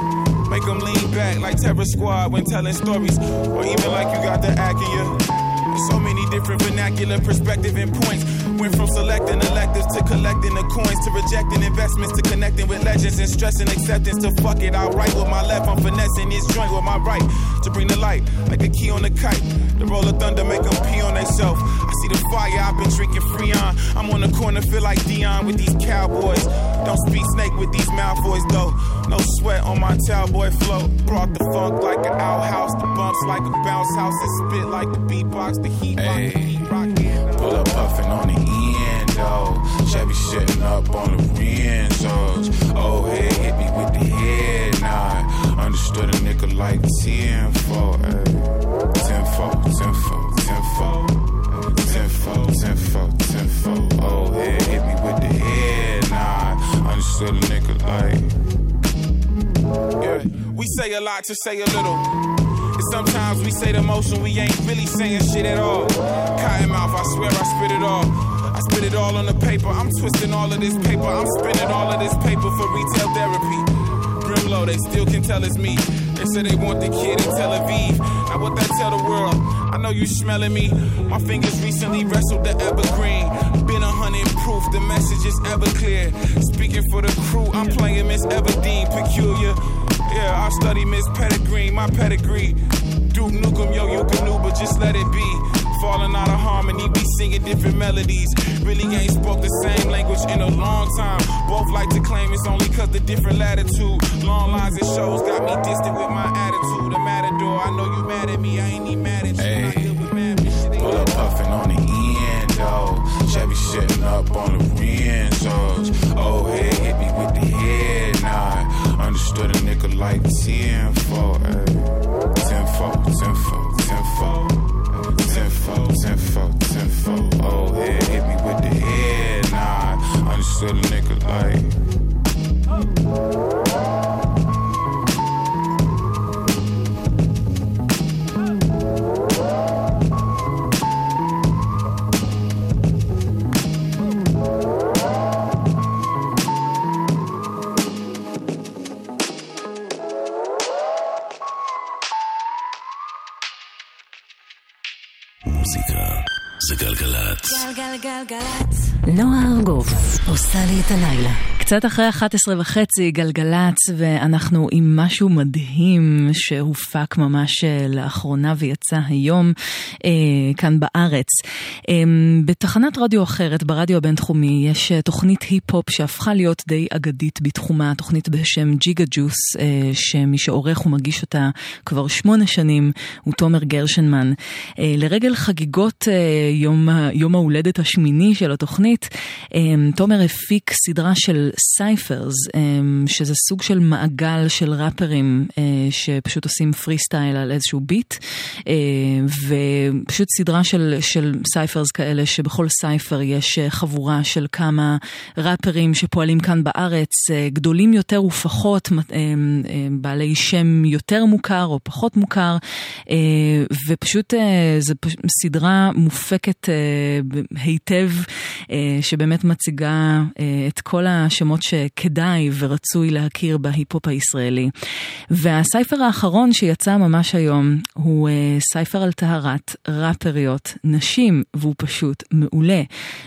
Make them lean back like Terror Squad when telling stories. Or even like you got the act in you. So many different vernacular perspective and points. Went from selecting electives to collecting the coins to rejecting investments to connecting with legends and stressing acceptance to fuck it. I write with my left, I'm finessing this joint with my right to bring the light like a key on the kite. The roll of thunder make them pee on themselves. I see the fire, I've been drinking Freon. I'm on the corner, feel like Dion with these cowboys. Don't speak snake with these Malfoys though. No sweat on my cowboy flow. Brought the funk like an outhouse, the bumps like a bounce house, and spit like the beatbox, the heat rock, the heat rock. Pull up puffin' on the end, though. Chevy sitting up on the Renzos. Oh, hey, hit me with the head nod. Understood a nigga like 10 for, ayy. 10 for, 10 for, 10 for. 10 for, 10 for, 10 for. Oh, hey, hit me with the head nod. Understood Understood a nigga like. Yeah, we say a lot to say a little. And sometimes we say the and we ain't really saying shit at all. Cotton mouth, I swear I spit it all. I spit it all on the paper. I'm twisting all of this paper. I'm spinning all of this paper for retail therapy. Brimlow, they still can tell it's me. They say they want the kid in Tel Aviv. Now what that tell the world? I know you smelling me. My fingers recently wrestled the evergreen. Been a hundred proof, the message is ever clear. Speaking for the crew, I'm playing Miss Everdeen, peculiar. Yeah, I study Miss Pedigree, my pedigree. Duke Nukem, yo, you can but just let it be falling out of harmony. We singing different melodies. Really ain't spoke the same language in a long time. Both like to claim it's only cause the different latitude. Long lines and shows got me distant with my attitude. A matador, I know you mad at me, I ain't even mad at you. Hey, pull up puffing on the endo. Chevy sitting up on the Renzos. Oh, head hit me with the head nod. Understood a nigga like 10-4, ayy. 10-4, 10-4, 10-4 info, info, info. Oh, head hit me with the head nod. Nah, understood a nigga like. גלגלצ. נועה ארגוב עושה לי את הלילה. קצת אחרי 11 וחצי גלגלצ ואנחנו עם משהו מדהים שהופק ממש אה, לאחרונה ויצא היום אה, כאן בארץ. אה, בתחנת רדיו אחרת, ברדיו הבינתחומי, יש אה, תוכנית היפ-הופ שהפכה להיות די אגדית בתחומה, תוכנית בשם ג'יגה ג'וס, אה, שמי שעורך ומגיש אותה כבר שמונה שנים הוא תומר גרשנמן. אה, לרגל חגיגות אה, יום, יום ההולדת השמיני של התוכנית, אה, תומר הפיק סדרה של cyphers, אמ, שזה סוג של מעגל של ראפרים אה, שפשוט עושים פרי סטייל על איזשהו ביט, אה, ופשוט סדרה של, של cyphers כאלה שבכל cypher יש אה, חבורה של כמה ראפרים שפועלים כאן בארץ, גדולים יותר ופחות, בעלי שם יותר מוכר או פחות מוכר, ופשוט זו סדרה מופקת היטב, שבאמת מציגה את כל השמות שכדאי ורצוי להכיר בהיפ-הופ הישראלי. והסייפר האחרון שיצא ממש היום הוא אה, סייפר על טהרת ראפריות נשים, והוא פשוט מעולה.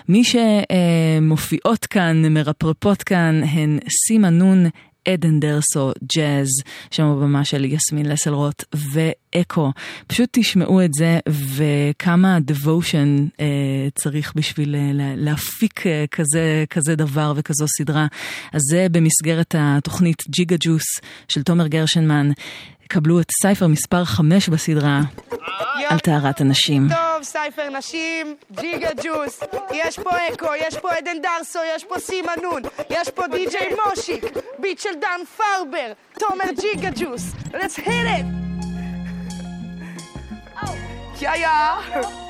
מי שמופיעות כאן, מרפרפות כאן, הן סימה נון. עדן דרסו, ג'אז, שם הבמה של יסמין לסלרוט ואקו. פשוט תשמעו את זה וכמה devotion אה, צריך בשביל אה, לה- להפיק אה, כזה, כזה דבר וכזו סדרה. אז זה במסגרת התוכנית ג'יגה ג'וס של תומר גרשנמן. קבלו את סייפר מספר 5 בסדרה על טהרת הנשים. טוב, סייפר נשים, ג'יגה ג'וס, יש פה אקו, יש פה עדן דרסו, יש פה סימה נון, יש פה די.ג'יי מושיק, ביט של דן פרבר, תומר ג'יגה ג'וס, let's hit it! יא יא!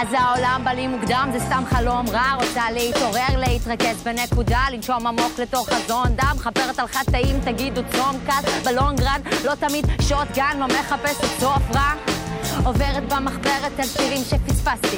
אז העולם בא לי מוקדם, זה סתם חלום רע, רוצה להתעורר, להתרכז בנקודה, לנשום עמוק לתוך חזון דם, חפרת על חטאים, תגידו צום קל, בלונגרן, לא תמיד שוטגן, לא מחפשת סוף רע. עוברת במחברת על שירים שפספסתי,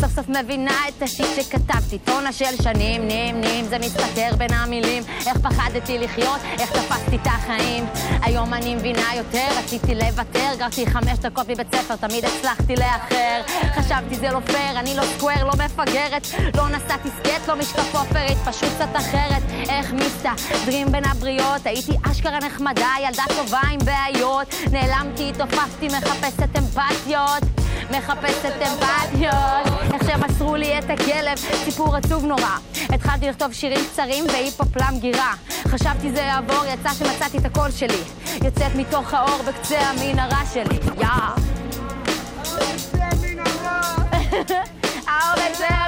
סוף סוף מבינה את השיט שכתבתי, טונה של שנים, נים נים, זה מסתתר בין המילים, איך פחדתי לחיות, איך תפסתי את החיים. היום אני מבינה יותר, רציתי לוותר, גרתי חמש דקות מבית ספר, תמיד הצלחתי לאחר. חשבתי זה לא פייר, אני לא סקוואר, לא מפגרת, לא נסעתי סקט, לא משקף אופרית, פשוט קצת אחרת. איך מסתדרים בין הבריות, הייתי אשכרה נחמדה, ילדה טובה עם בעיות. נעלמתי, התעופפתי, מחפשת אמפתיות. מחפשת אמפתיות, איך שמסרו לי את הכלב, סיפור עצוב נורא. התחלתי לכתוב שירים קצרים והיפ-הופ למגירה. חשבתי זה יעבור, יצא שמצאתי את הקול שלי. יוצאת מתוך האור בקצה המנהרה שלי, יא. האור בקצה המנהרה.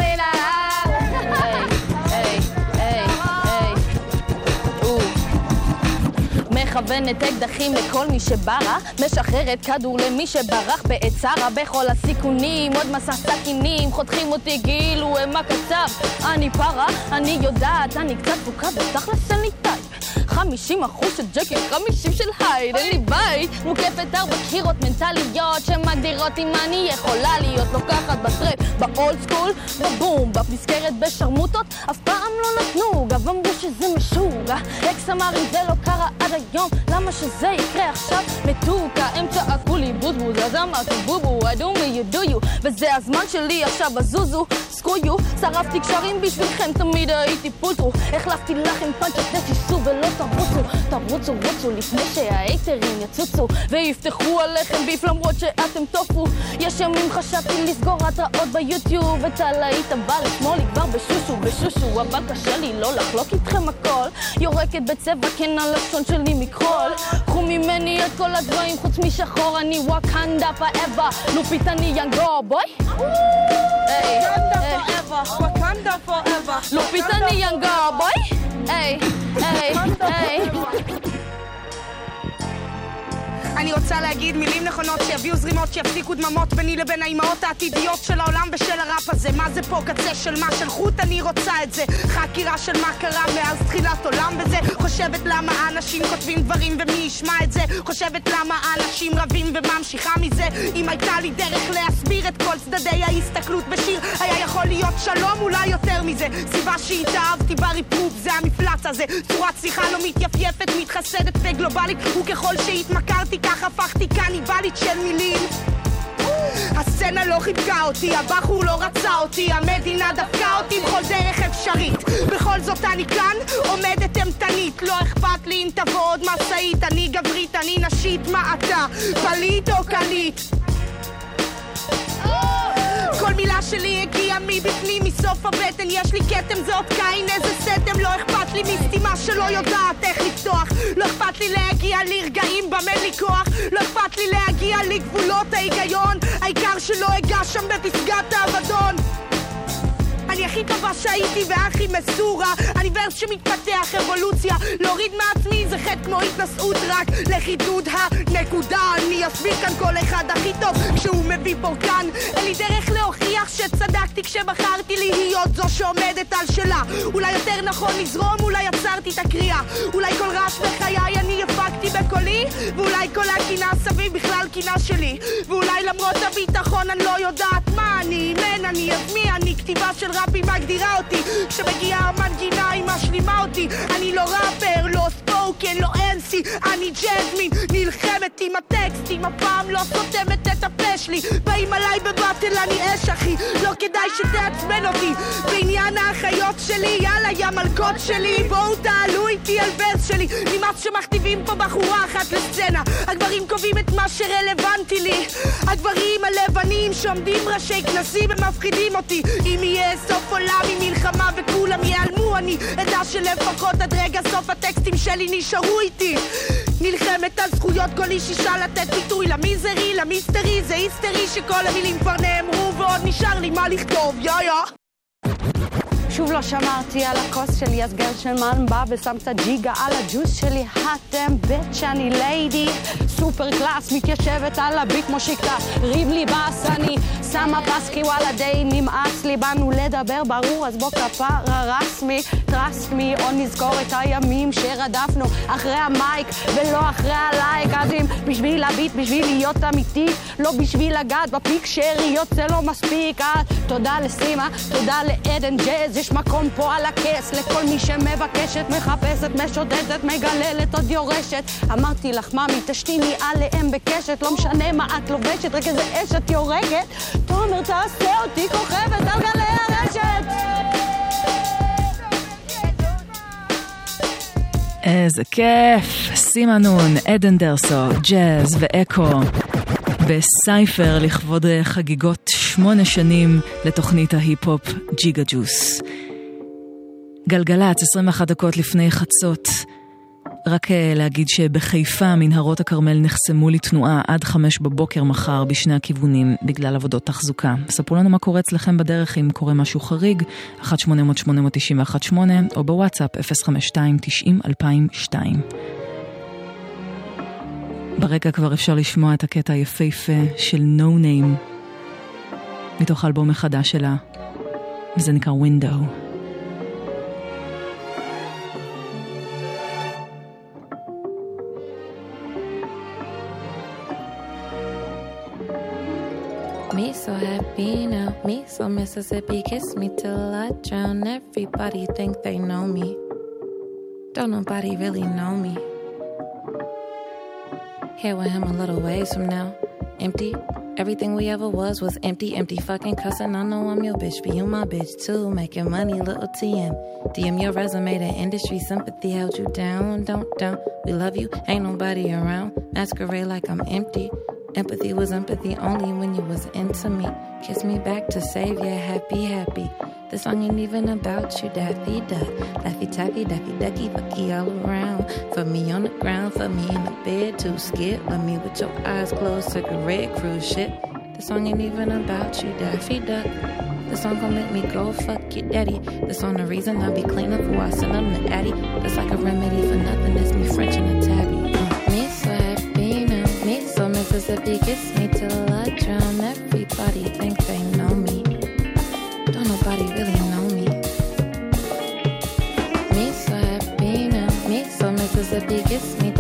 מכוונת אקדחים לכל מי שברה, משחררת כדור למי שברח בעת צרה בכל הסיכונים, עוד מסע סכינים, חותכים אותי כאילו הם הקצב. אני פרה, אני יודעת, אני קצת תפוקה ותכלס אין לי טייפ. 50 אחוז של ג'קי, 50 של הייד, אין לי בית. מוקפת ארבע קהירות מנטליות שמגדירות אם אני יכולה להיות לוקחת בטרפ, באולד סקול, בבום, בפזכרת בשרמוטות, אף פעם לא נתנו, גם אמרו שזה משוגע. אקס אמר אם זה לא קרה היום, למה שזה יקרה עכשיו? מתוקה, הם צעקו לי בוזבוז, אז אמרתי בובו, I do me you do you, וזה הזמן שלי עכשיו, אז זוזו, סקרו יו, שרפתי קשרים בשבילכם, תמיד הייתי פולטרו, החלפתי לכם פאנצ'ות נשיסו ולא תרוצו, תרוצו רוצו לפני שההייטרים יצוצו, ויפתחו עליכם ביף למרות שאתם טופו. יש ימים חשבתי לסגור התראות ביוטיוב, את הלהיט הבא לשמאל לי כבר בשושו, בשושו, אבל קשה לי לא לחלוק איתכם הכל, יורקת בצבע כן הלשון שלי מכחול, קחו ממני את כל הדברים חוץ משחור, אני וואקנדה פאבה, לופית אני יאנגו. היי, היי. וואקנדה פוראבר. לופית אני יאנגו בוי. היי, היי, היי. אני רוצה להגיד מילים נכונות שיביאו זרימות שיפסיקו דממות ביני לבין האימהות העתידיות של העולם ושל הראפ הזה. מה זה פה קצה של מה? של חוט? אני רוצה את זה. חקירה של מה קרה מאז תחילת עולם בזה. חושבת למה אנשים כותבים דברים ומי ישמע את זה? חושבת למה אנשים רבים וממשיכה מזה? אם הייתה לי דרך להסביר את כל צדדי ההסתכלות בשיר היה יכול להיות שלום אולי יותר מזה. סיבה שהתאהבתי בריפרוף זה המפלץ הזה. צורת שיחה לא מתייפייפת מתחסדת וגלובלית וככל שהתמכרתי כך הפכתי קניבלית של מילים הסצנה לא חיבקה אותי, הבחור לא רצה אותי, המדינה דפקה אותי בכל דרך אפשרית. בכל זאת אני כאן, עומדת אימתנית, לא אכפת לי אם תבוא עוד משאית, אני גברית, אני נשית, מה אתה? פליט או קליט? כל מילה שלי הגיעה מבפנים, מסוף הבטן. יש לי כתם, עוד קין, איזה סתם. לא אכפת לי מסתימה שלא יודעת איך לפתוח. לא אכפת לי להגיע לרגעים במה לי כוח. לא אכפת לי להגיע לגבולות ההיגיון. העיקר שלא אגע שם בפסגת האבדון אני הכי טובה שהייתי והכי מסורה. אני ורס שמתפתח, אבולוציה. להוריד מעצמי זה חטא כמו התנשאות רק לחידוד הנקודה. אני אסביר כאן כל אחד הכי טוב כשהוא מביא פורקן אין לי דרך להוכיח שצדקתי כשבחרתי להיות זו שעומדת על שלה. אולי יותר נכון לזרום, אולי עצרתי את הקריאה. אולי כל רעש בחיי אני הפקתי בקולי ואולי כל הקינה סביב בכלל קינה שלי. ואולי למרות הביטחון אני לא יודעת מה אני מן אני אז אני כתיבה של ראפים מגדירה אותי. כשמגיעה המנגינה היא משלימה אותי. אני לא ראפר, לא ספוקן, לא אנסי אני ג'זמין, נלחמת עם הטקסטים הפעם לא סותמת את הפה שלי. באים עליי בבטל אני אש אחי. לא כדאי שתעצבן אותי. בעניין האחיות שלי יאללה יא מלכות שלי. בואו תעלו איתי על ורס שלי. נמאס שמכתיבים פה בחורה אחת לסצנה. הגברים קובעים את מה שרלוונטי לי. הגברים הלבנים שעומדים ראשי כנסים הם מפחידים אותי. אם יהיה סוף עולם עם מלחמה וכולם ייעלמו אני אדע שלפחות עד רגע סוף הטקסטים שלי נשארו איתי. נלחמת על זכויות כל איש אישה לתת ביטוי למיזרי, למיסטרי. זה היסטרי שכל המילים כבר נאמרו ועוד נשאר לי מה לכתוב. יא יא שוב לא שמרתי על הכוס שלי, אז גרשנמן בא ושם קצת ג'יגה על הג'וס שלי. האטם ביץ' אני ליידי, סופר קלאס, מתיישבת על הביט כמו שיקה. ריב לי בס, אני שמה פס כי וואלה די נמאס לי. באנו לדבר ברור, אז בוא כפרה רסמי, me, או נזכור את הימים שרדפנו אחרי המייק ולא אחרי הלייק. אז אם בשביל הביט, בשביל להיות אמיתי, לא בשביל לגעת בפיק שאריות זה לא מספיק. אז תודה לסימה, תודה לעדן ג'אז, יש מקום פה על הכס לכל מי שמבקשת, מחפשת, משודדת, מגללת, עוד יורשת. אמרתי לך, ממי, תשתיני עליהם בקשת, לא משנה מה את לובשת, רק איזה אש את יורקת. תומר, תעשה אותי כוכבת על גלי הרשת! איזה כיף, סימנון, עדן דרסו, ג'אז ואקו בסייפר לכבוד חגיגות שמונה שנים לתוכנית ההיפ-הופ ג'יגה ג'וס. גלגלצ, 21 דקות לפני חצות. רק אה, להגיד שבחיפה מנהרות הכרמל נחסמו לתנועה עד חמש בבוקר מחר בשני הכיוונים בגלל עבודות תחזוקה. ספרו לנו מה קורה אצלכם בדרך אם קורה משהו חריג, 1-800-891-8 או בוואטסאפ 052-90-2002. ברקע כבר אפשר לשמוע את הקטע היפהפה של No Name מתוך האלבום החדש שלה, וזה נקרא Window. Me so happy now, me so Mississippi. Kiss me till I drown. Everybody think they know me. Don't nobody really know me. Here with him a little ways from now. Empty. Everything we ever was was empty, empty fucking cussing. I know I'm your bitch, but you my bitch too. Making money, little TM. DM your resume to industry sympathy held you down. Don't don't, We love you, ain't nobody around. Masquerade like I'm empty. Empathy was empathy only when you was into me. Kiss me back to save ya, happy, happy. The song ain't even about you, Daffy Duck. Daffy Taffy, Daffy Ducky, Bucky all around. For me on the ground, for me in the bed, too scared. Love me with your eyes closed, cigarette cruise shit. The song ain't even about you, Daffy Duck. The song gon' make me go fuck your daddy. The song the reason I be clean up before I send them to Addy. That's like a remedy for nothing, that's me French and a so Mississippi, kiss me till I drown. Everybody think they know me. Don't nobody really know me. Me so happy now, me so Mississippi, kiss me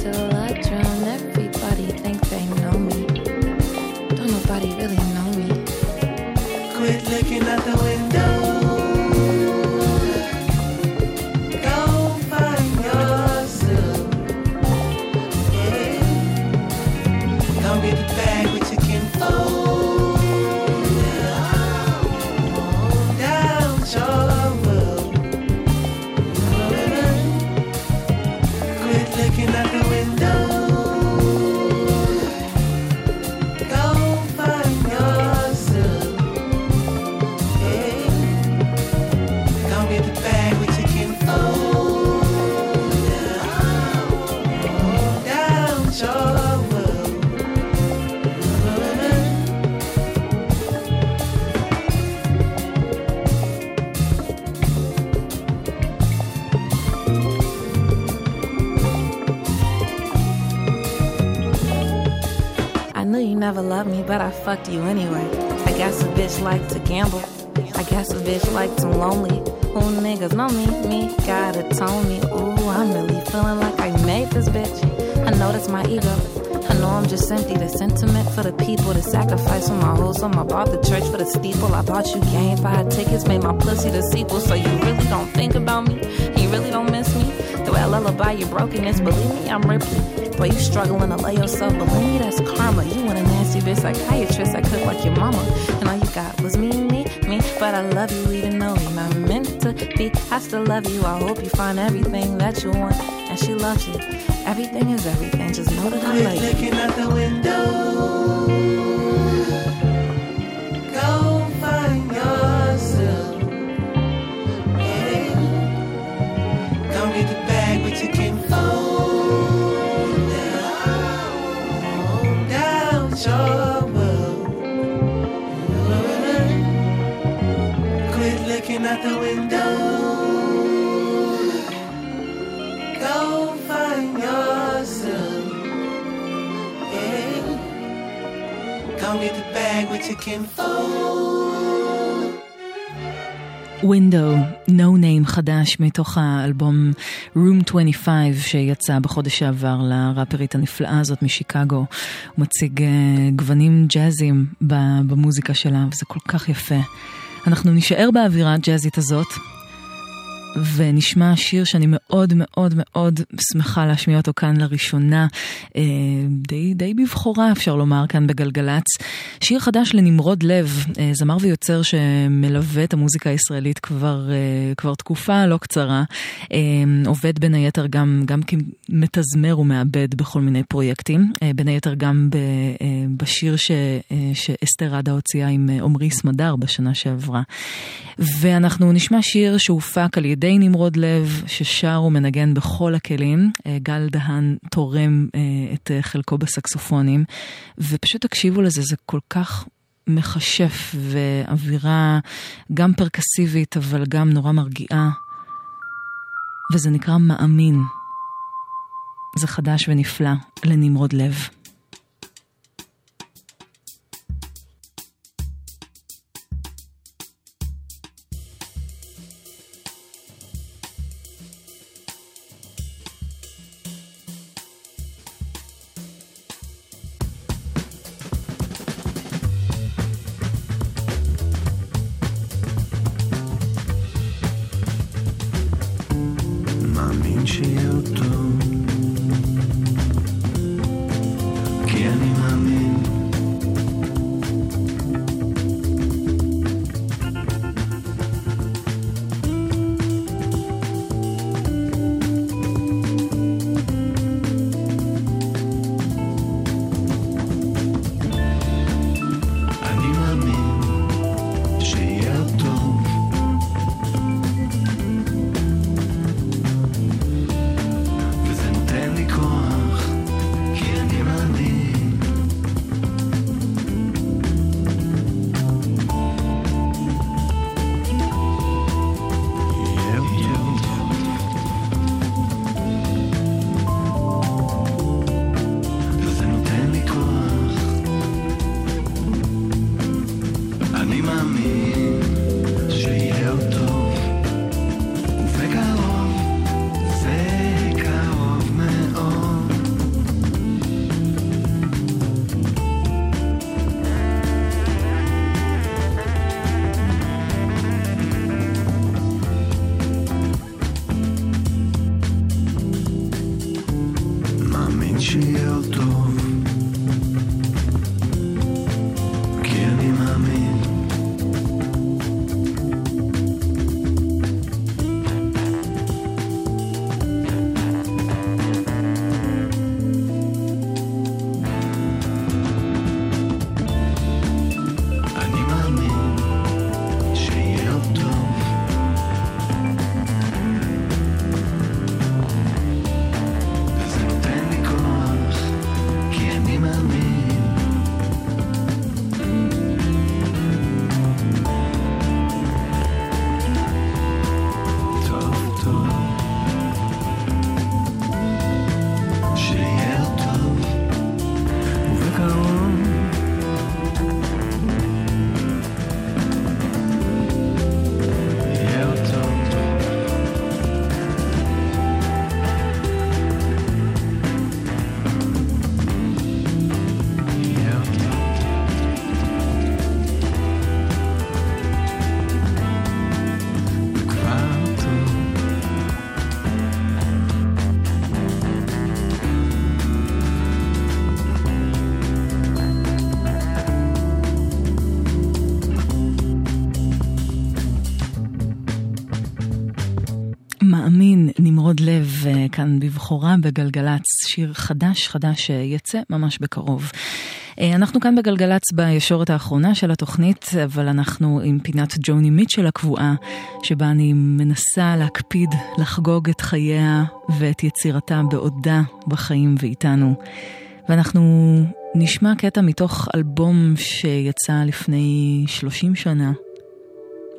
loved me, but I fucked you anyway. I guess a bitch like to gamble. I guess a bitch like to lonely. Who niggas know me? Me gotta tone me. Ooh, I'm really feeling like I made this bitch. I know that's my ego. I know I'm just empty. The sentiment for the people, the sacrifice for my whole soul. I bought the church for the steeple. I bought you game five tickets, made my pussy the sequel. So you really don't think about me? You really don't miss me? I lullaby your brokenness, believe me, I'm Ripley. Boy, you struggling to lay yourself, believe me, that's karma. You want a nasty bitch psychiatrist, I cook like your mama. And all you got was me, me, me. But I love you even though you're not meant to be. I still love you, I hope you find everything that you want. And she loves you. Everything is everything, just know that I Quit love you. looking out the window. Out the window. Go find yourself. Yeah. Go get the bag with your kinfolk. Window, No Name חדש מתוך האלבום Room 25 שיצא בחודש שעבר לראפרית הנפלאה הזאת משיקגו. הוא מציג אה, גוונים ג'אזיים במוזיקה שלה וזה כל כך יפה. אנחנו נישאר באווירה הג'אזית הזאת ונשמע שיר שאני מאוד מאוד מאוד שמחה להשמיע אותו כאן לראשונה, אה, די, די בבחורה אפשר לומר כאן בגלגלצ. שיר חדש לנמרוד לב, אה, זמר ויוצר שמלווה את המוזיקה הישראלית כבר, אה, כבר תקופה לא קצרה. עובד בין היתר גם, גם כמתזמר ומעבד בכל מיני פרויקטים, בין היתר גם בשיר ש, שאסתר עדה הוציאה עם עמרי סמדר בשנה שעברה. ואנחנו נשמע שיר שהופק על ידי נמרוד לב, ששר ומנגן בכל הכלים. אה, גל דהן תורם אה, את אה, חלקו בסקסופונים, ופשוט תקשיבו לזה, זה כל כך מכשף ואווירה גם פרקסיבית, אבל גם נורא מרגיעה. וזה נקרא מאמין. זה חדש ונפלא לנמרוד לב. כאן בבכורה בגלגלצ, שיר חדש חדש שיצא ממש בקרוב. אה, אנחנו כאן בגלגלצ בישורת האחרונה של התוכנית, אבל אנחנו עם פינת ג'וני מיטשל הקבועה, שבה אני מנסה להקפיד לחגוג את חייה ואת יצירתה בעודה בחיים ואיתנו. ואנחנו נשמע קטע מתוך אלבום שיצא לפני 30 שנה,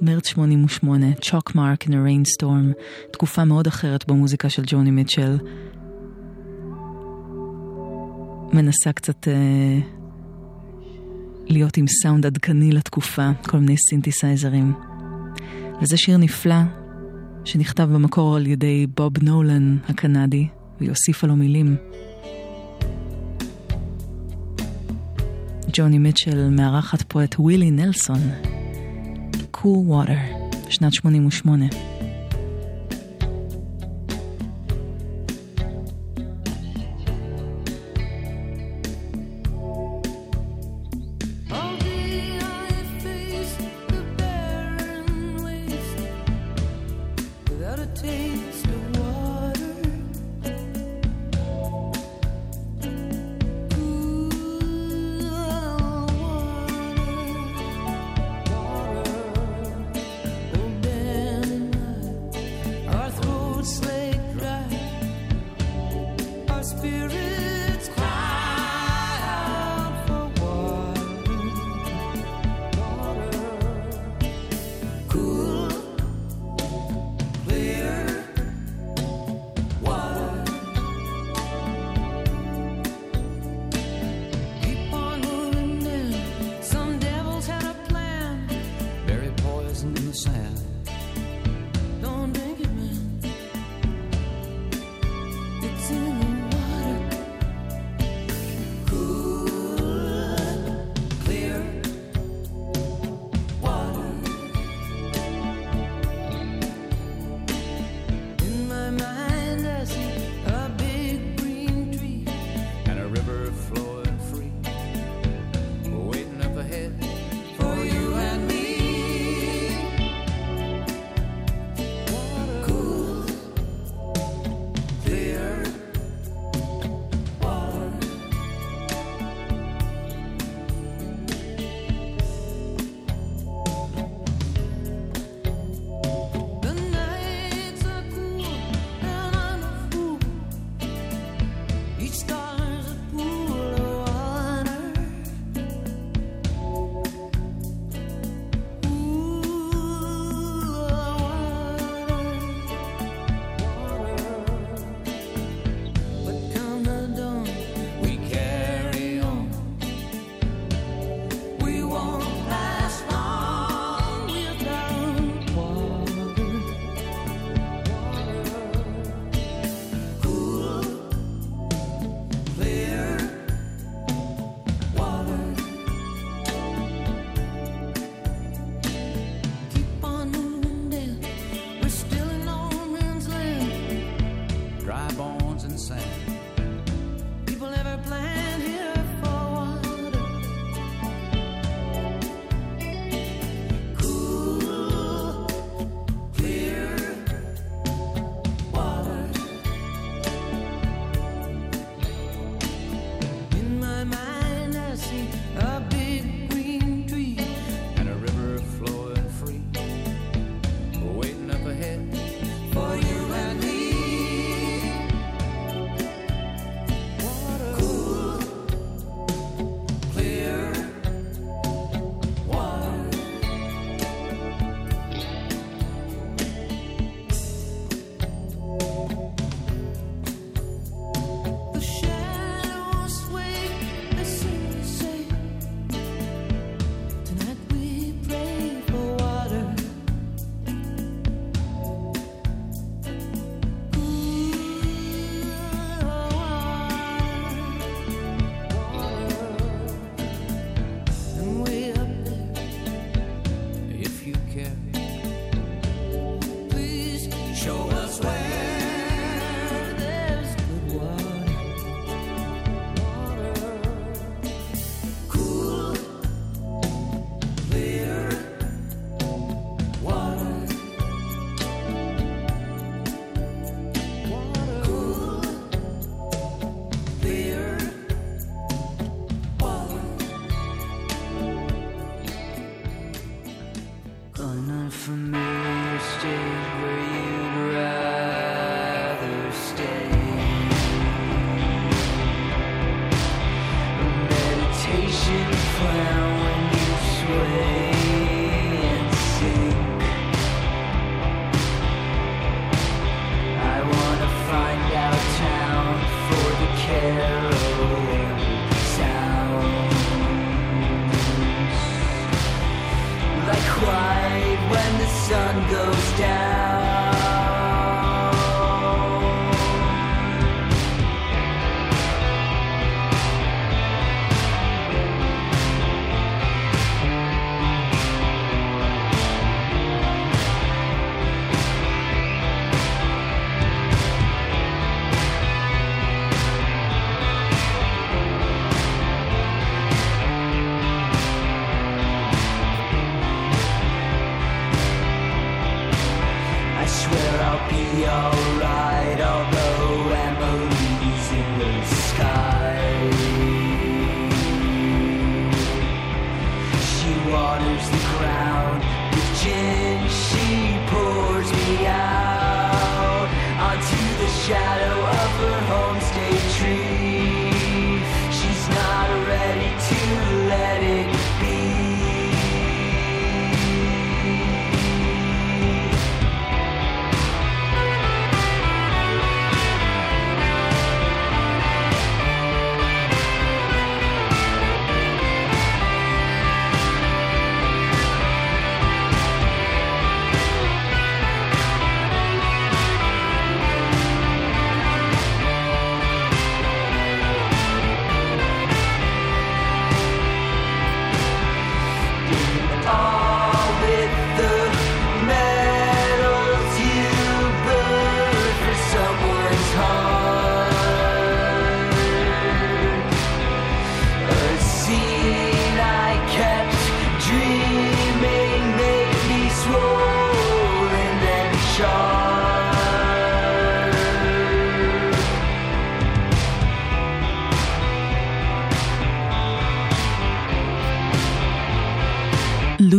מרץ 88, Chalk Mark in a Rainstorm, תקופה מאוד אחרת במוזיקה של ג'וני מיטשל. מנסה קצת אה, להיות עם סאונד עדכני לתקופה, כל מיני סינתסייזרים. וזה שיר נפלא שנכתב במקור על ידי בוב נולן הקנדי, והיא הוסיפה לו מילים. ג'וני מיטשל מארחת פה את ווילי נלסון. cool water, שנת 88.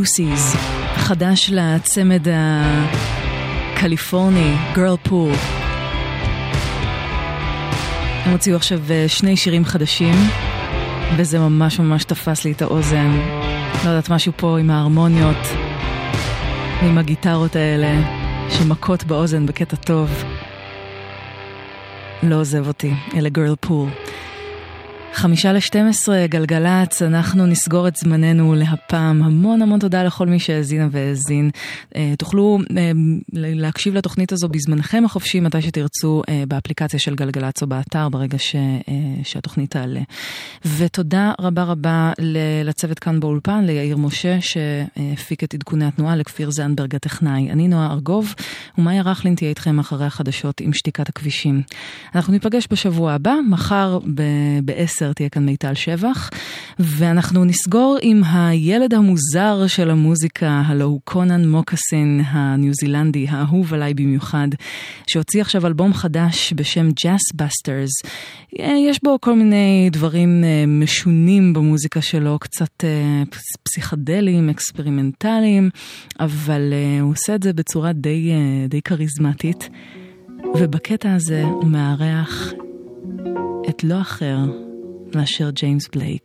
Lucy's, חדש לצמד הקליפורני, גירלפול. הם הוציאו עכשיו אה, שני שירים חדשים, וזה ממש ממש תפס לי את האוזן. לא יודעת, משהו פה עם ההרמוניות, עם הגיטרות האלה, שמכות באוזן בקטע טוב. לא עוזב אותי, אלה גירלפול. חמישה לשתים עשרה, גלגלצ, אנחנו נסגור את זמננו להפעם. המון המון תודה לכל מי שהאזינה והאזין. אה, תוכלו אה, להקשיב לתוכנית הזו בזמנכם החופשי, מתי שתרצו, אה, באפליקציה של גלגלצ או באתר, ברגע ש, שהתוכנית תעלה. ותודה רבה רבה לצוות כאן באולפן, ליאיר משה, שהפיק את עדכוני התנועה, לכפיר זנדברג הטכנאי. אני נועה ארגוב, ומאיה רכלין תהיה איתכם אחרי החדשות עם שתיקת הכבישים. אנחנו ניפגש בשבוע הבא, מחר ב-10 תהיה כאן מיטל שבח, ואנחנו נסגור עם הילד המוזר של המוזיקה, הלא הוא קונן מוקסין הניו זילנדי, האהוב עליי במיוחד, שהוציא עכשיו אלבום חדש בשם Jassbusters. יש בו כל מיני דברים אה, משונים במוזיקה שלו, קצת אה, פסיכדליים, אקספרימנטליים, אבל אה, הוא עושה את זה בצורה די, די כריזמטית. ובקטע הזה הוא מארח את לא אחר מאשר ג'יימס בלייק.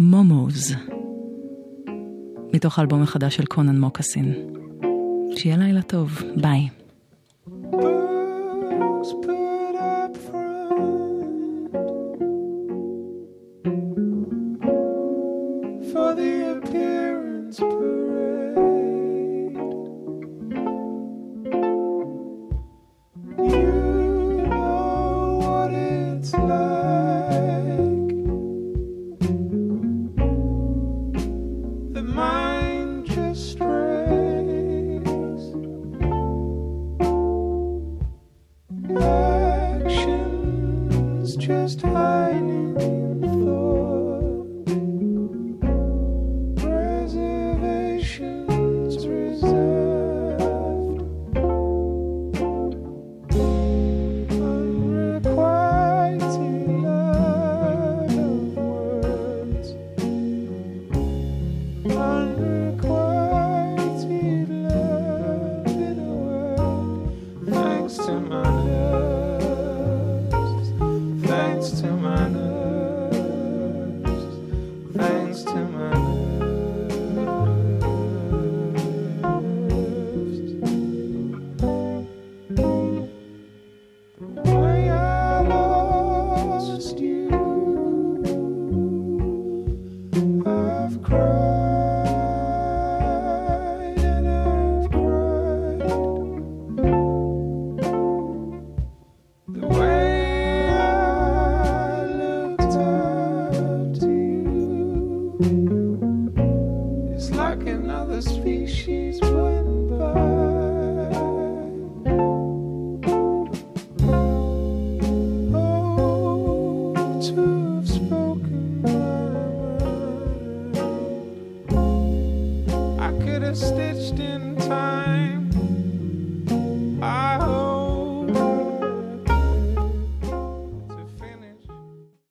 מומוז, מתוך האלבום החדש של קונן מוקסין. שיהיה לילה טוב, ביי.